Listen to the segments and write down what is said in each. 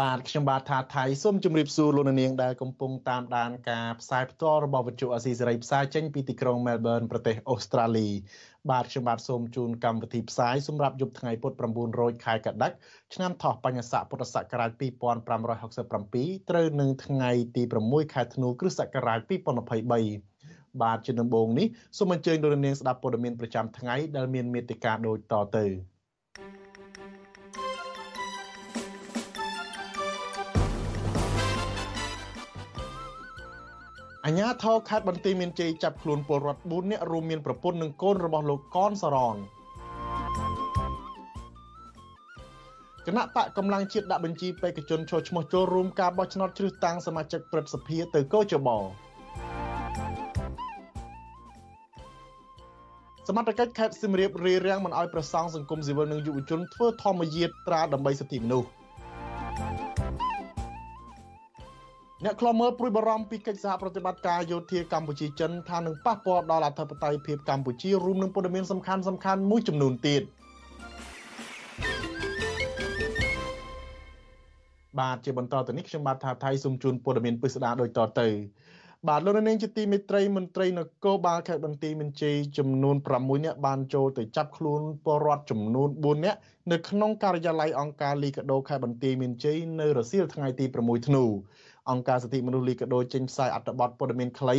បាទខ្ញុំបាទថាថៃសូមជម្រាបសួរលោកនាងដែលកំពុងតាមដានការផ្សាយផ្ទាល់របស់វិទ្យុអស៊ីសេរីផ្សាយចេញពីទីក្រុង Melbourne ប្រទេសអូស្ត្រាលីបាទខ្ញុំបាទសូមជូនកម្មវិធីផ្សាយសម្រាប់យប់ថ្ងៃពុធ900ខែកដិកឆ្នាំថោះបញ្ញស័កពុទ្ធសករាជ2567ត្រូវនឹងថ្ងៃទី6ខែធ្នូគ្រិស្តសករាជ2023បាទជាដំបូងនេះសូមអញ្ជើញលោកនាងស្ដាប់ព័ត៌មានប្រចាំថ្ងៃដែលមានមេត្តាដូចតទៅ អញ្ញាធរខេត្តបន្ទាយមានជ័យចាប់ខ្លួនពលរដ្ឋ4នាក់រួមមានប្រពន្ធនិងកូនរបស់លោកកនសរនគណៈបកកម្លាំងជាតិដាក់បញ្ជីបេក្ខជនចូលឈ្មោះចូលរួមការបោះឆ្នោតជ្រើសតាំងសមាជិកព្រឹទ្ធសភាទៅកោជបសមត្ថកិច្ចខេត្តសៀមរាបរៀបរៀងមិនអោយប្រសង់សង្គមស៊ីវិលនិងយុវជនធ្វើធម្មយាត្រាដើម្បីសិទ្ធិមនុស្ស អ្នកខ្លមើលព្រួយបារម្ភពីកិច្ចសហប្រតិបត្តិការយោធាកម្ពុជាចិនថានឹងប៉ះពាល់ដល់អធិបតេយ្យភាពកម្ពុជារួមនឹងព័ត៌មានសំខាន់សំខាន់មួយចំនួនទៀតបាទជាបន្តទៅនេះខ្ញុំបាទថាថៃសូមជូនព័ត៌មានពិស្ដារដូចតទៅបាទលោកនាងជាទីមេត្រីមន្ត្រីនគរបាលខេត្តបន្ទាយមានជ័យចំនួន6នាក់បានចូលទៅចាប់ខ្លួនពលរដ្ឋចំនួន4នាក់នៅក្នុងការិយាល័យអង្គការលីកាដូខេត្តបន្ទាយមានជ័យនៅរសៀលថ្ងៃទី6ធ្នូ អង្គការសិទ្ធិមនុស្សលីកាដូចេញផ្សាយអត្ថបទព័ត៌មានខ្លី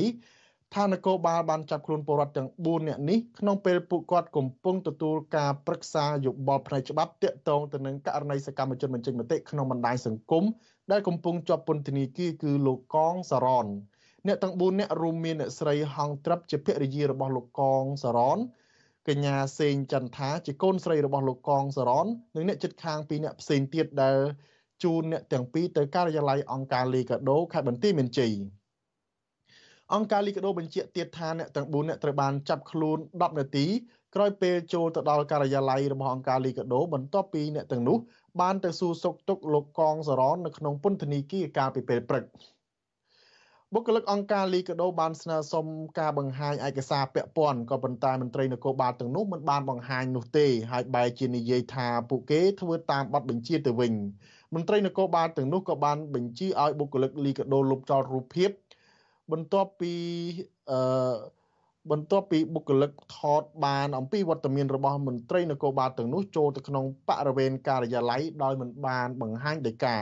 ថានគរបាលបានចាប់ខ្លួនពលរដ្ឋទាំង4នាក់នេះក្នុងពេលពួកគាត់កំពុងទទួលការប្រឹក្សាយោបល់ផ្នែកច្បាប់ទាក់ទងទៅនឹងករណីសកម្មជនបញ្ចេញមតិក្នុងបណ្ដាញសង្គមដែលកំពុងជាប់ពន្ធនាគារគឺលោកកងសរនអ្នកទាំង4នាក់រួមមានអ្នកស្រីហងត្រាប់ជាភរិយារបស់លោកកងសរនកញ្ញាសេងចន្ទថាជាកូនស្រីរបស់លោកកងសរននិងអ្នកចិត្តខាងពីរអ្នកផ្សេងទៀតដែល ជូនអ្នកទាំងពីរទៅការិយាល័យអង្គការលីកាដូខេត្តបន្ទាយមានជ័យអង្គការលីកាដូបញ្ជាក់ទៀតថាអ្នកទាំង4អ្នកត្រូវបានចាប់ខ្លួន10នាទីក្រោយពេលចូលទៅដល់ការិយាល័យរបស់អង្គការលីកាដូបន្ទាប់ពីអ្នកទាំងនោះបានទៅសួរសុខទុក្ខលោកកងសរននៅក្នុងពន្ធនាគារកាលពីពេលព្រឹកបុគ្គលិកអង្គការលីកាដូបានស្នើសុំការបង្ហាញឯកសារពាក់ព័ន្ធក៏ប៉ុន្តែមន្ត្រីនគរបាលទាំងនោះមិនបានបង្ហាញនោះទេហើយបែរជានិយាយថាពួកគេធ្វើតាមបទបញ្ជាទៅវិញ មន្ត្រីនគរបាលទាំងនោះក៏បានបញ្ជាឲ្យបុគ្គលិកលីកាដូលុបចោលរូបភាពបន្ទាប់ពីអឺបន្ទាប់ពីបុគ្គលិកថតបានអំពីវត្តមានរបស់មន្ត្រីនគរបាលទាំងនោះចូលទៅក្នុងបរិវេណការិយាល័យដោយមិនបានបង្ហាញដីកា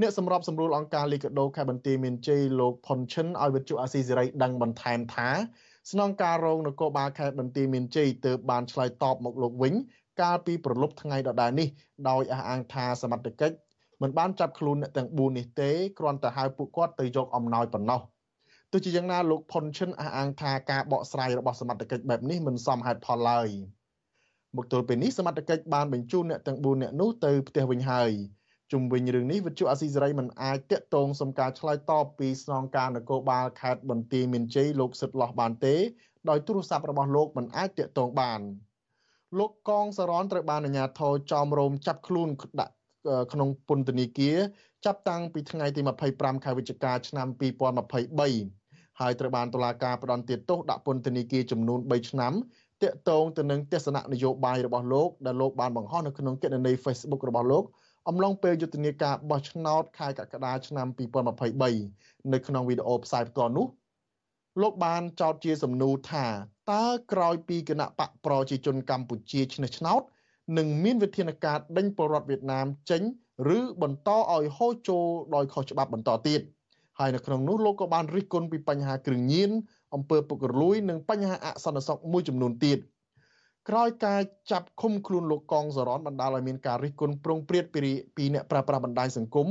អ្នកសម្របសម្រួលអង្គការលីកាដូខេត្តបន្ទាយមានជ័យលោកផុនឈិនឲ្យវិទ្យុអាស៊ីសេរីដឹងបន្ថែមថាស្នងការរងនគរបាលខេត្តបន្ទាយមានជ័យទើបបានឆ្លើយតបមកលោកវិញ កាលពីប្រលប់ថ្ងៃដដែលនេះដោយអះអាងថាសមត្ថកិច្ច មិនបានចាប់ខ្លួនអ្នកទាំង4នេះទេគ្រាន់តែហៅពួកគាត់ទៅយកអំណោយប៉ុណ្ណោះទោះជាយ៉ាងណាលោកផុនឈិនអះអាងថាការបកស្រាយរបស់សមត្ថកិច្ចបែបនេះមិនសមហេតុផលឡើយមកទល់ពេលនេះសមត្ថកិច្ចបានបញ្ជូនអ្នកទាំង4អ្នកនោះទៅផ្ទះវិញហើយជុំវិញរឿងនេះវិទ្យុអាស៊ីសេរីមិនអាចតាក់ទងសំការឆ្លើយតបពីស្នងការនគរបាលខេត្តបន្ទាយមានជ័យលោកសិតឡោះបានទេដោយទូរស័ព្ទរបស់លោកមិនអាចតាក់ទងបានលោកកងសរនត្រូវបានអាជ្ញាធរចោមរោមចាប់ខ្លួនដាក់ ក្នុងពន្ធនាគារចាប់តាំងពីថ្ងៃទី25ខែវិច្ឆិកាឆ្នាំ2023ហើយត្រូវបានតុលាការផ្តន្ទាទោសដាក់ពន្ធនាគារចំនួន3ឆ្នាំតាក់ទងទៅនឹងទស្សនៈនយោបាយរបស់លោកដែលលោកបានបង្ហោះនៅក្នុងគណនី Facebook របស់លោកអំឡុងពេលយុទ្ធនាការបោះឆ្នោតខែកក្កដាឆ្នាំ2023នៅក្នុងវីដេអូផ្សាយផ្ទាល់នោះលោកបានចោទជាសំណួរថាតើក្រោយពីគណៈបកប្រជាជនកម្ពុជាឈ្នះឆ្នោត នឹងមានវិធានការដេញពលរដ្ឋវៀតណាមចេញឬបន្តឲ្យហូរចូលដោយខុសច្បាប់បន្តទៀតហើយនៅក្នុងនោះលោកក៏បានរិះគន់ពីបញ្ហាគ្រឿងញៀនអំពើពុករលួយនិងបញ្ហាអសន្តិសុខមួយចំនួនទៀតក្រោយការចាប់ឃុំខ្លួនលោកកងសរនបណ្ដាលឲ្យមានការរិះគន់ប្រងព្រាតពីពីអ្នកប្រើប្រាស់បណ្ដាញសង្គម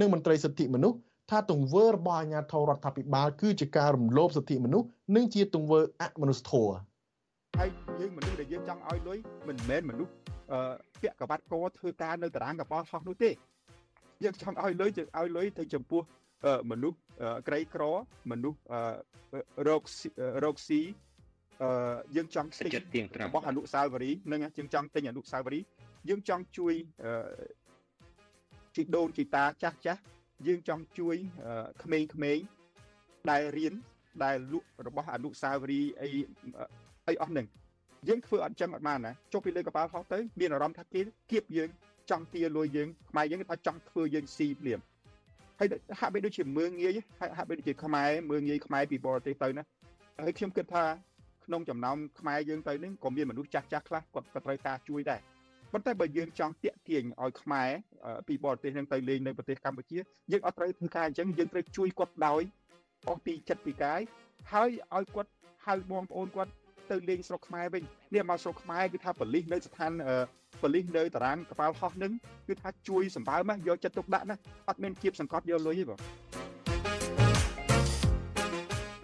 និងមន្ត្រីសិទ្ធិមនុស្សថាទង្វើរបស់អាជ្ញាធររដ្ឋាភិបាលគឺជាការរំលោភសិទ្ធិមនុស្សនិងជាទង្វើអមនុស្សធម៌ ហើយយើងមនុស្សដែលយើងចង់ឲ្យលុយមិនមែនមនុស្សអឺពាក់កបាត់កធ្វើការនៅតារាងកបោហោះនោះទេយើងចង់ឲ្យលុយយើងឲ្យលុយទៅចំពោះមនុស្សក្រីក្រមនុស្សរោគរោគស៊ីអឺយើងចង់ទិញរបស់អនុសាវរីយ៍នឹងយើងចង់ទិញអនុសាវរីយ៍យើងចង់ជួយជីដូនជីតាចាស់ចាស់យើងចង់ជួយក្មេងៗដែលរៀនដែលលក់របស់អនុសាវរីយ៍អី អីអស់ហ្នឹងយើងធ្វើអត់ចឹងអត់បានណាចុះពីលើកប៉ាល់ហោះទៅមានអារម្មណ៍ថាគេគៀបយើងចង់ទាលួយយើងខ្មែរយើងថាចង់ធ្វើយើងស៊ីភ្លាមហើយហាក់បីដូចជាមើងងាយហាក់បីដូចជាខ្មែរមើងងាយខ្មែរពីបរទេសទៅណាហើយខ្ញុំគិតថាក្នុងចំណោមខ្មែរយើងទៅនឹងក៏មានមនុស្សចាស់ចាស់ខ្លះគាត់ក៏ត្រូវការជួយដែរប៉ុន្តែបើយើងចង់តាក់ទាញឲ្យខ្មែរពីបរទេសនឹងទៅលេងនៅប្រទេសកម្ពុជាយើងអត់ត្រូវធ្វើការអញ្ចឹងយើងត្រូវជួយគាត់ដោយអស់ពីចិត្តពីកាយហើយឲ្យគាត់ហៅបងប្អូនគាត់ ទៅលេងស្រុកខ្មែរវិញនេះមកស្រុកខ្មែរគឺថាបលិសនៅស្ថានបលិសនៅតារាងកប៉ាល់ហោះនឹងគឺថាជួយសម្បើមយកចិត្តទុកដាក់ណាអត់មានគៀបសង្កត់យកលុយទេបង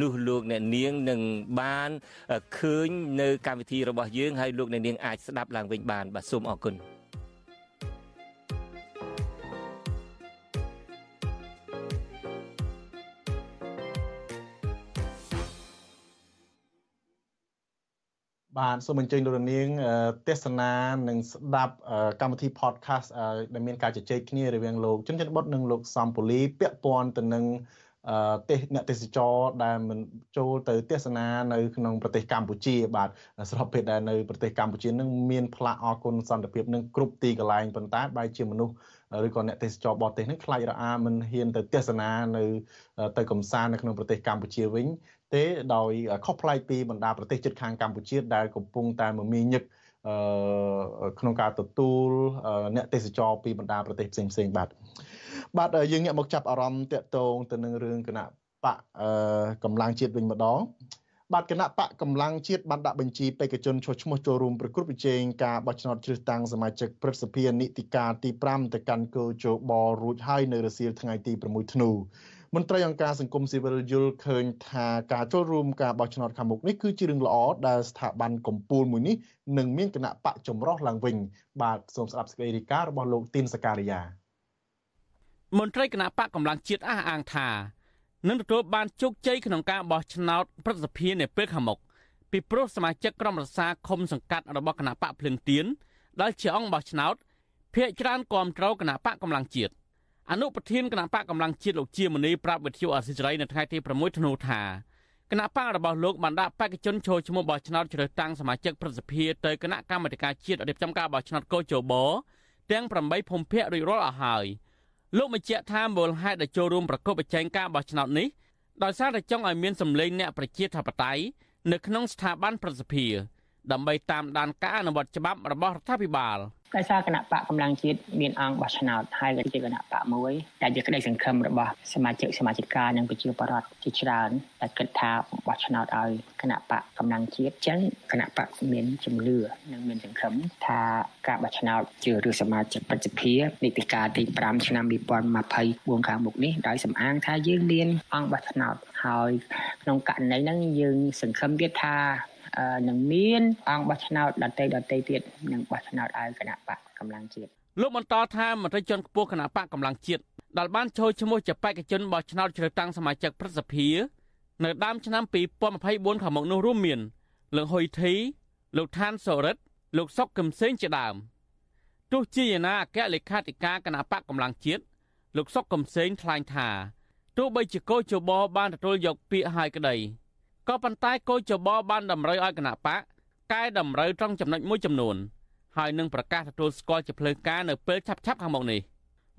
នោះលោកអ្នកនាងនឹងបានឃើញនៅកម្មវិធីរបស់យើងហើយលោកអ្នកនាងអាចស្ដាប់ឡើងវិញបានបាទសូមអរគុណបាទសូមអញ្ជើញលោកនាងទេសនានិងស្ដាប់កម្មវិធី podcast ដែលមានការជជែកគ្នារវាងលោកជនជនបុតនិងលោកសំពូលីពាក់ព័ន្ធទៅនឹង ទេសអ្នកទេសចរដែលមិនចូលទៅទេសនានៅក្នុងប្រទេសកម្ពុជា បាទស្របពេលដែលនៅប្រទេសកម្ពុជានឹងមានផ្លាកអគុណសន្តិភាពនឹងគ្រប់ទីកន្លែងប៉ុន្តែបែរជាមនុស្សឬក៏អ្នកទេសចរបរទេសនឹងខ្លាចរអាមិនហ៊ានទៅទេសនានៅទៅកំសាន្តនៅក្នុងប្រទេសកម្ពុជាវិញ ទេដោយខុសប្លែកពីបណ្ដាប្រទេសជិតខាងកម្ពុជាដែលកំពុងតែមមាញឹកក្នុងការទទួលអ្នកទេសចរពីបណ្ដាប្រទេសផ្សេងៗបាទបាទយើងងាកមកចាប់អារម្មណ៍តកតងទៅនឹងរឿងគណៈបកកម្លាំងជាតិវិញម្ដងបាទគណៈបកកម្លាំងជាតិបានដាក់បញ្ជីបេក្ខជនឈ្មោះចូលរួមប្រគល់ប្រជែងការបោះឆ្នោតជ្រើសតាំងសមាជិកព្រឹទ្ធសភានីតិកាលទី5ទៅកាន់គោជបរួចហើយនៅរសៀលថ្ងៃទី6ធ្នូ មន្ត្រីអង្គការសង្គមស៊ីវិលយល់ឃើញថាការចូលរួមការបោះឆ្នោតខាងមុខនេះគឺជារឿងល្អដែលស្ថាប័នកម្ពុជាមួយនេះនឹងមានគណៈបកចម្រុះឡើងវិញ បាទសូមស្ដាប់សេចក្តីរាយការណ៍របស់លោកទីនសការីយ៉ាមន្ត្រីគណៈបកកម្លាំងជាតិអះអាងថានឹងទទួលបានជោគជ័យក្នុងការបោះឆ្នោតប្រសិទ្ធភាពនៅពេលខាងមុខពីព្រោះសមាជិកក្រុមរក្សាឃុំសង្កាត់របស់គណៈបកភ្លឹងទៀនដែលជាអង្គបោះឆ្នោតភាកច្រើនគាំទ្រគណៈបកកម្លាំងជាតិ អនុប្រធានគណៈបកកម្លាំងជាតិលោកជាមនីប្រាប់វិទ្យុអសិរ័យនៅថ្ងៃទី6ធ្នូថាគណៈបករបស់លោកបានដាក់បេក្ខជនចូលឈ្មោះបោះឆ្នោតជ្រើសតាំងសមាជិកប្រសិទ្ធភាពទៅគណៈកម្មាធិការជាតិរៀបចំការបោះឆ្នោតកោជបទាំង8ភូមិភាគរួចរាល់អស់ហើយលោកបញ្ជាក់ថាមូលហេតុដែលចូលរួមប្រកបប្រជែងការបោះឆ្នោតនេះដោយសារតែចង់ឲ្យមានសម្លេងអ្នកប្រជាធិបតេយ្យនៅក្នុងស្ថាប័នប្រសិទ្ធភាព ដើម្បីតាមដានការអនុវត្តច្បាប់របស់រដ្ឋាភិបាល។ដោយសារគណៈបកកម្លាំងជាតិមានអង្គបោះឆ្នោតហើយក៏ជាគណៈបកមួយដែលជាក្តីសង្ឃឹមរបស់សមាជិកសមាជិកានិងប្រជាពលរដ្ឋជាច្រើនដែលគិតថាបោះឆ្នោតឲ្យគណៈបកកម្លាំងជាតិចឹងគណៈបកមានជំនឿនិងមានសង្ឃឹមថាការបោះឆ្នោតជារឿងសមាជិកប្រជាភិនីតិកាលទី5ឆ្នាំ2024ខាងមុខនេះដោយសំអាងថាយើងមានអង្គបោះឆ្នោតហើយក្នុងករណីហ្នឹងយើងសង្ឃឹមទៀតថា នឹងមានអង្គបោះឆ្នោតដតីដតីទៀតនឹងបោះឆ្នោតឲ្យគណៈបកកម្លាំងជាតិលោកបន្តថាមន្ត្រីជាន់ខ្ពស់គណៈបកកម្លាំងជាតិដែលបានចូលឈ្មោះជាបេក្ខជនបោះឆ្នោតជ្រើសតាំងសមាជិកព្រឹទ្ធសភានៅដើមឆ្នាំ2024ខាងមុខនោះរួមមានលោកហ៊ុយធីលោកឋានសូរិតលោកសុកកឹមសេងជាដើមទោះជាយ៉ាងណាអគ្គលេខាធិការគណៈបកកម្លាំងជាតិលោកសុកកឹមសេងថ្លែងថាទោះបីជាកោជបបានទទួលយកពាក្យហើយក្តី ក៏ប៉ុន្តែគោចបបានតម្រូវឲ្យគណៈបកកែតម្រូវត្រង់ចំណុចមួយចំនួនហើយនឹងប្រកាសទទួលស្គាល់ជាផ្លូវការនៅពេលឆាប់ៗខាងមុខនេះ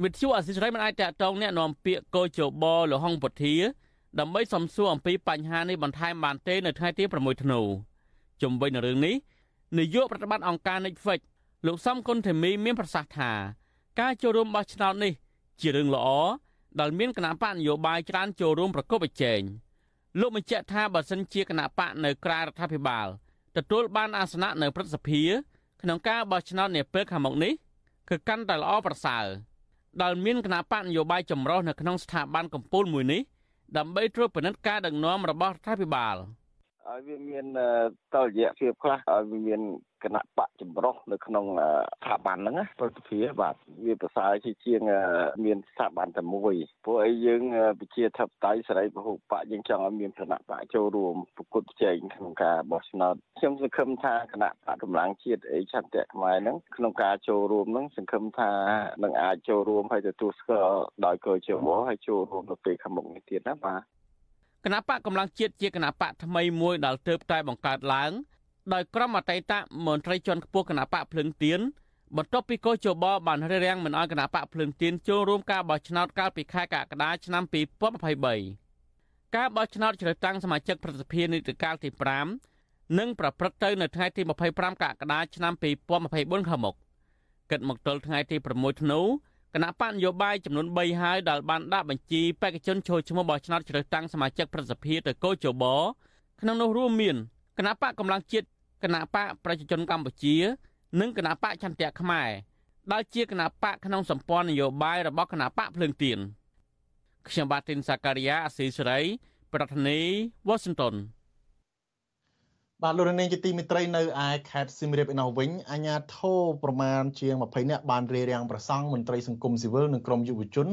វិទ្យុអសិរ័យមិនអាចតតងแนะនាំពាក្យកោចបលហុងពុធាដើម្បីសំសួរអំពីបញ្ហានេះបន្ថែមបានទេនៅថ្ងៃទី6ធ្នូជំវិញនឹងរឿងនេះនាយកប្រតិបត្តិអង្គការ Netflix លោកសំគុណធីមីមានប្រសាសន៍ថាការចូលរួមបោះឆ្នោតនេះជារឿងល្អ ដែលមានគណៈបកនយោបាយច្រើនចូលរួមប្រកបប្រជែង លោកបញ្ជាក់ថាបើសិនជាគណៈបកនៅក្រៅរដ្ឋាភិបាលទទួលបានអាសនៈនៅព្រឹទ្ធសភាក្នុងការបោះឆ្នោតនាពេលខាងមុខនេះគឺកាន់តែល្អប្រសើរដែលមានគណៈបកនយោបាយចម្រុះនៅក្នុងស្ថាប័នកម្ពុជាមួយនេះដើម្បីត្រួតពិនិត្យការដឹកនាំរបស់រដ្ឋាភិបាល ឲ្យវាមានតលយៈភាពខ្លះឲ្យវាមានគណៈបកចម្រុះនៅក្នុងស្ថាប័នហ្នឹងប្រតិភិបាទវាប្រសើរជាជាងមានស្ថាប័នតែមួយព្រោះអីយើងវិជាធិបតេយ្យសេរីពហុបកយើងចង់ឲ្យមានគណៈបកចូលរួមប្រគល់ប្រជែងក្នុងការបោះឆ្នោតខ្ញុំសង្ឃឹមថាគណៈបកកម្លាំងជាតិអីឆន្ទៈខ្មែរហ្នឹងក្នុងការចូលរួមហ្នឹងសង្ឃឹមថានឹងអាចចូលរួមហើយទទួលស្គាល់ដោយកោជបហើយចូលរួមនៅពេលខាងមុខនេះទៀតណាបាទ គណៈបកកម្លាំងជាតិជាគណៈបកថ្មីមួយដែលទើបតែបង្កើតឡើងដោយក្រុមអតីតមន្ត្រីជាន់ខ្ពស់គណៈបកភ្លឹងទៀនបន្ទាប់ពីកោជបបានរារាំងមិនឲ្យគណៈបកភ្លឹងទៀនចូលរួមការបោះឆ្នោតកាលពីខែកក្កដាឆ្នាំ2023ការបោះឆ្នោតជ្រើសតាំងសមាជិកប្រសិទ្ធិនីតិកាលទី5នឹងប្រព្រឹត្តទៅនៅថ្ងៃទី25កក្កដាឆ្នាំ2024ខាងមុខគិតមកទល់ថ្ងៃទី6ធ្នូ គណៈបកនយោបាយចំនួន3ហើយដែលបានដាក់បញ្ជីបេក្ខជនចូលឈ្មោះបោះឆ្នោតជ្រើសតាំងសមាជិកប្រសិទ្ធិទៅកោជបក្នុងនោះរួមមានគណៈបកកម្លាំងជាតិគណៈបកប្រជាជនកម្ពុជា និងគណៈបកចន្ទៈខ្មែរដែលជាគណៈបកក្នុងសម្ព័ន្ធនយោបាយរបស់គណៈបកភ្លើងទៀនខ្ញុំបាទទីនសាការីយ៉ាអស៊ីសេរី ប្រធានាធិបតី Washington បាទលោកនាងជាទីមិត្តរីនៅឯខេត្តសៀមរាបឯណោះវិញអាជ្ញាធរប្រមាណជាង20នាក់បានរារាំងប្រសង់មន្ត្រីសង្គមស៊ីវិលនិងក្រមយុវជន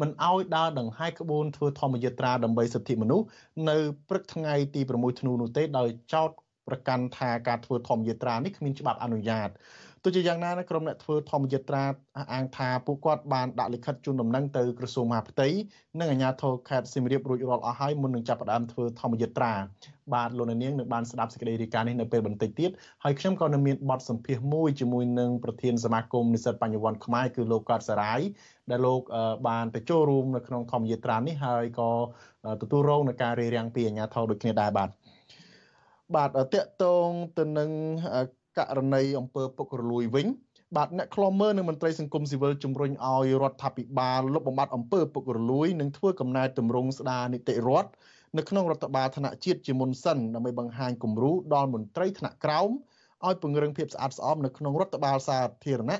មិនអោយដើរដង្ហែក្បួនធ្វើធម្មយាត្រាដើម្បីសិទ្ធិមនុស្សនៅព្រឹកថ្ងៃទី6ធ្នូនោះទេដោយចោទប្រកាន់ថាការធ្វើធម្មយាត្រានេះគ្មានច្បាប់អនុញ្ញាត ទោះជាយ៉ាងណាក្រុមអ្នកធ្វើធម្មយាត្រាអះអាងថាពួកគាត់បានដាក់លិខិតជូនដំណឹងទៅក្រសួងមហាផ្ទៃនិងអាជ្ញាធរខេត្តសៀមរាបរួចរាល់អស់ហើយមុននឹងចាប់ផ្ដើមធ្វើធម្មយាត្រាបាទលោកនាងនឹងបានស្ដាប់សេចក្តីរាយការណ៍នេះនៅពេលបន្តិចទៀតហើយខ្ញុំក៏នឹងមានបទសម្ភាសន៍មួយជាមួយនឹងប្រធានសមាគមនិស្សិតបញ្ញវន្តខ្មែរគឺលោកកើតសារាយដែលលោកបានទៅចូលរួមនៅក្នុងធម្មយាត្រានេះហើយក៏ទទួលរងនឹងការរារាំងពីអាជ្ញាធរដូចគ្នាដែរបាទបាទតកតងទៅនឹង ករណីអំពើពុករលួយវិញបាទអ្នកខ្លំមើលនិងមន្ត្រីសង្គមស៊ីវិលជំរុញឲ្យរដ្ឋាភិបាលលុបបំបាត់អំពើពុករលួយនិងធ្វើកំណែទម្រង់ស្ដារនីតិរដ្ឋនៅក្នុងរដ្ឋបាលថ្នាក់ជាតិជាមុនសិនដើម្បីបង្ហាញគំរូដល់មន្ត្រីថ្នាក់ក្រោមឲ្យពង្រឹងភាពស្អាតស្អំនៅក្នុងរដ្ឋបាលសាធារណៈ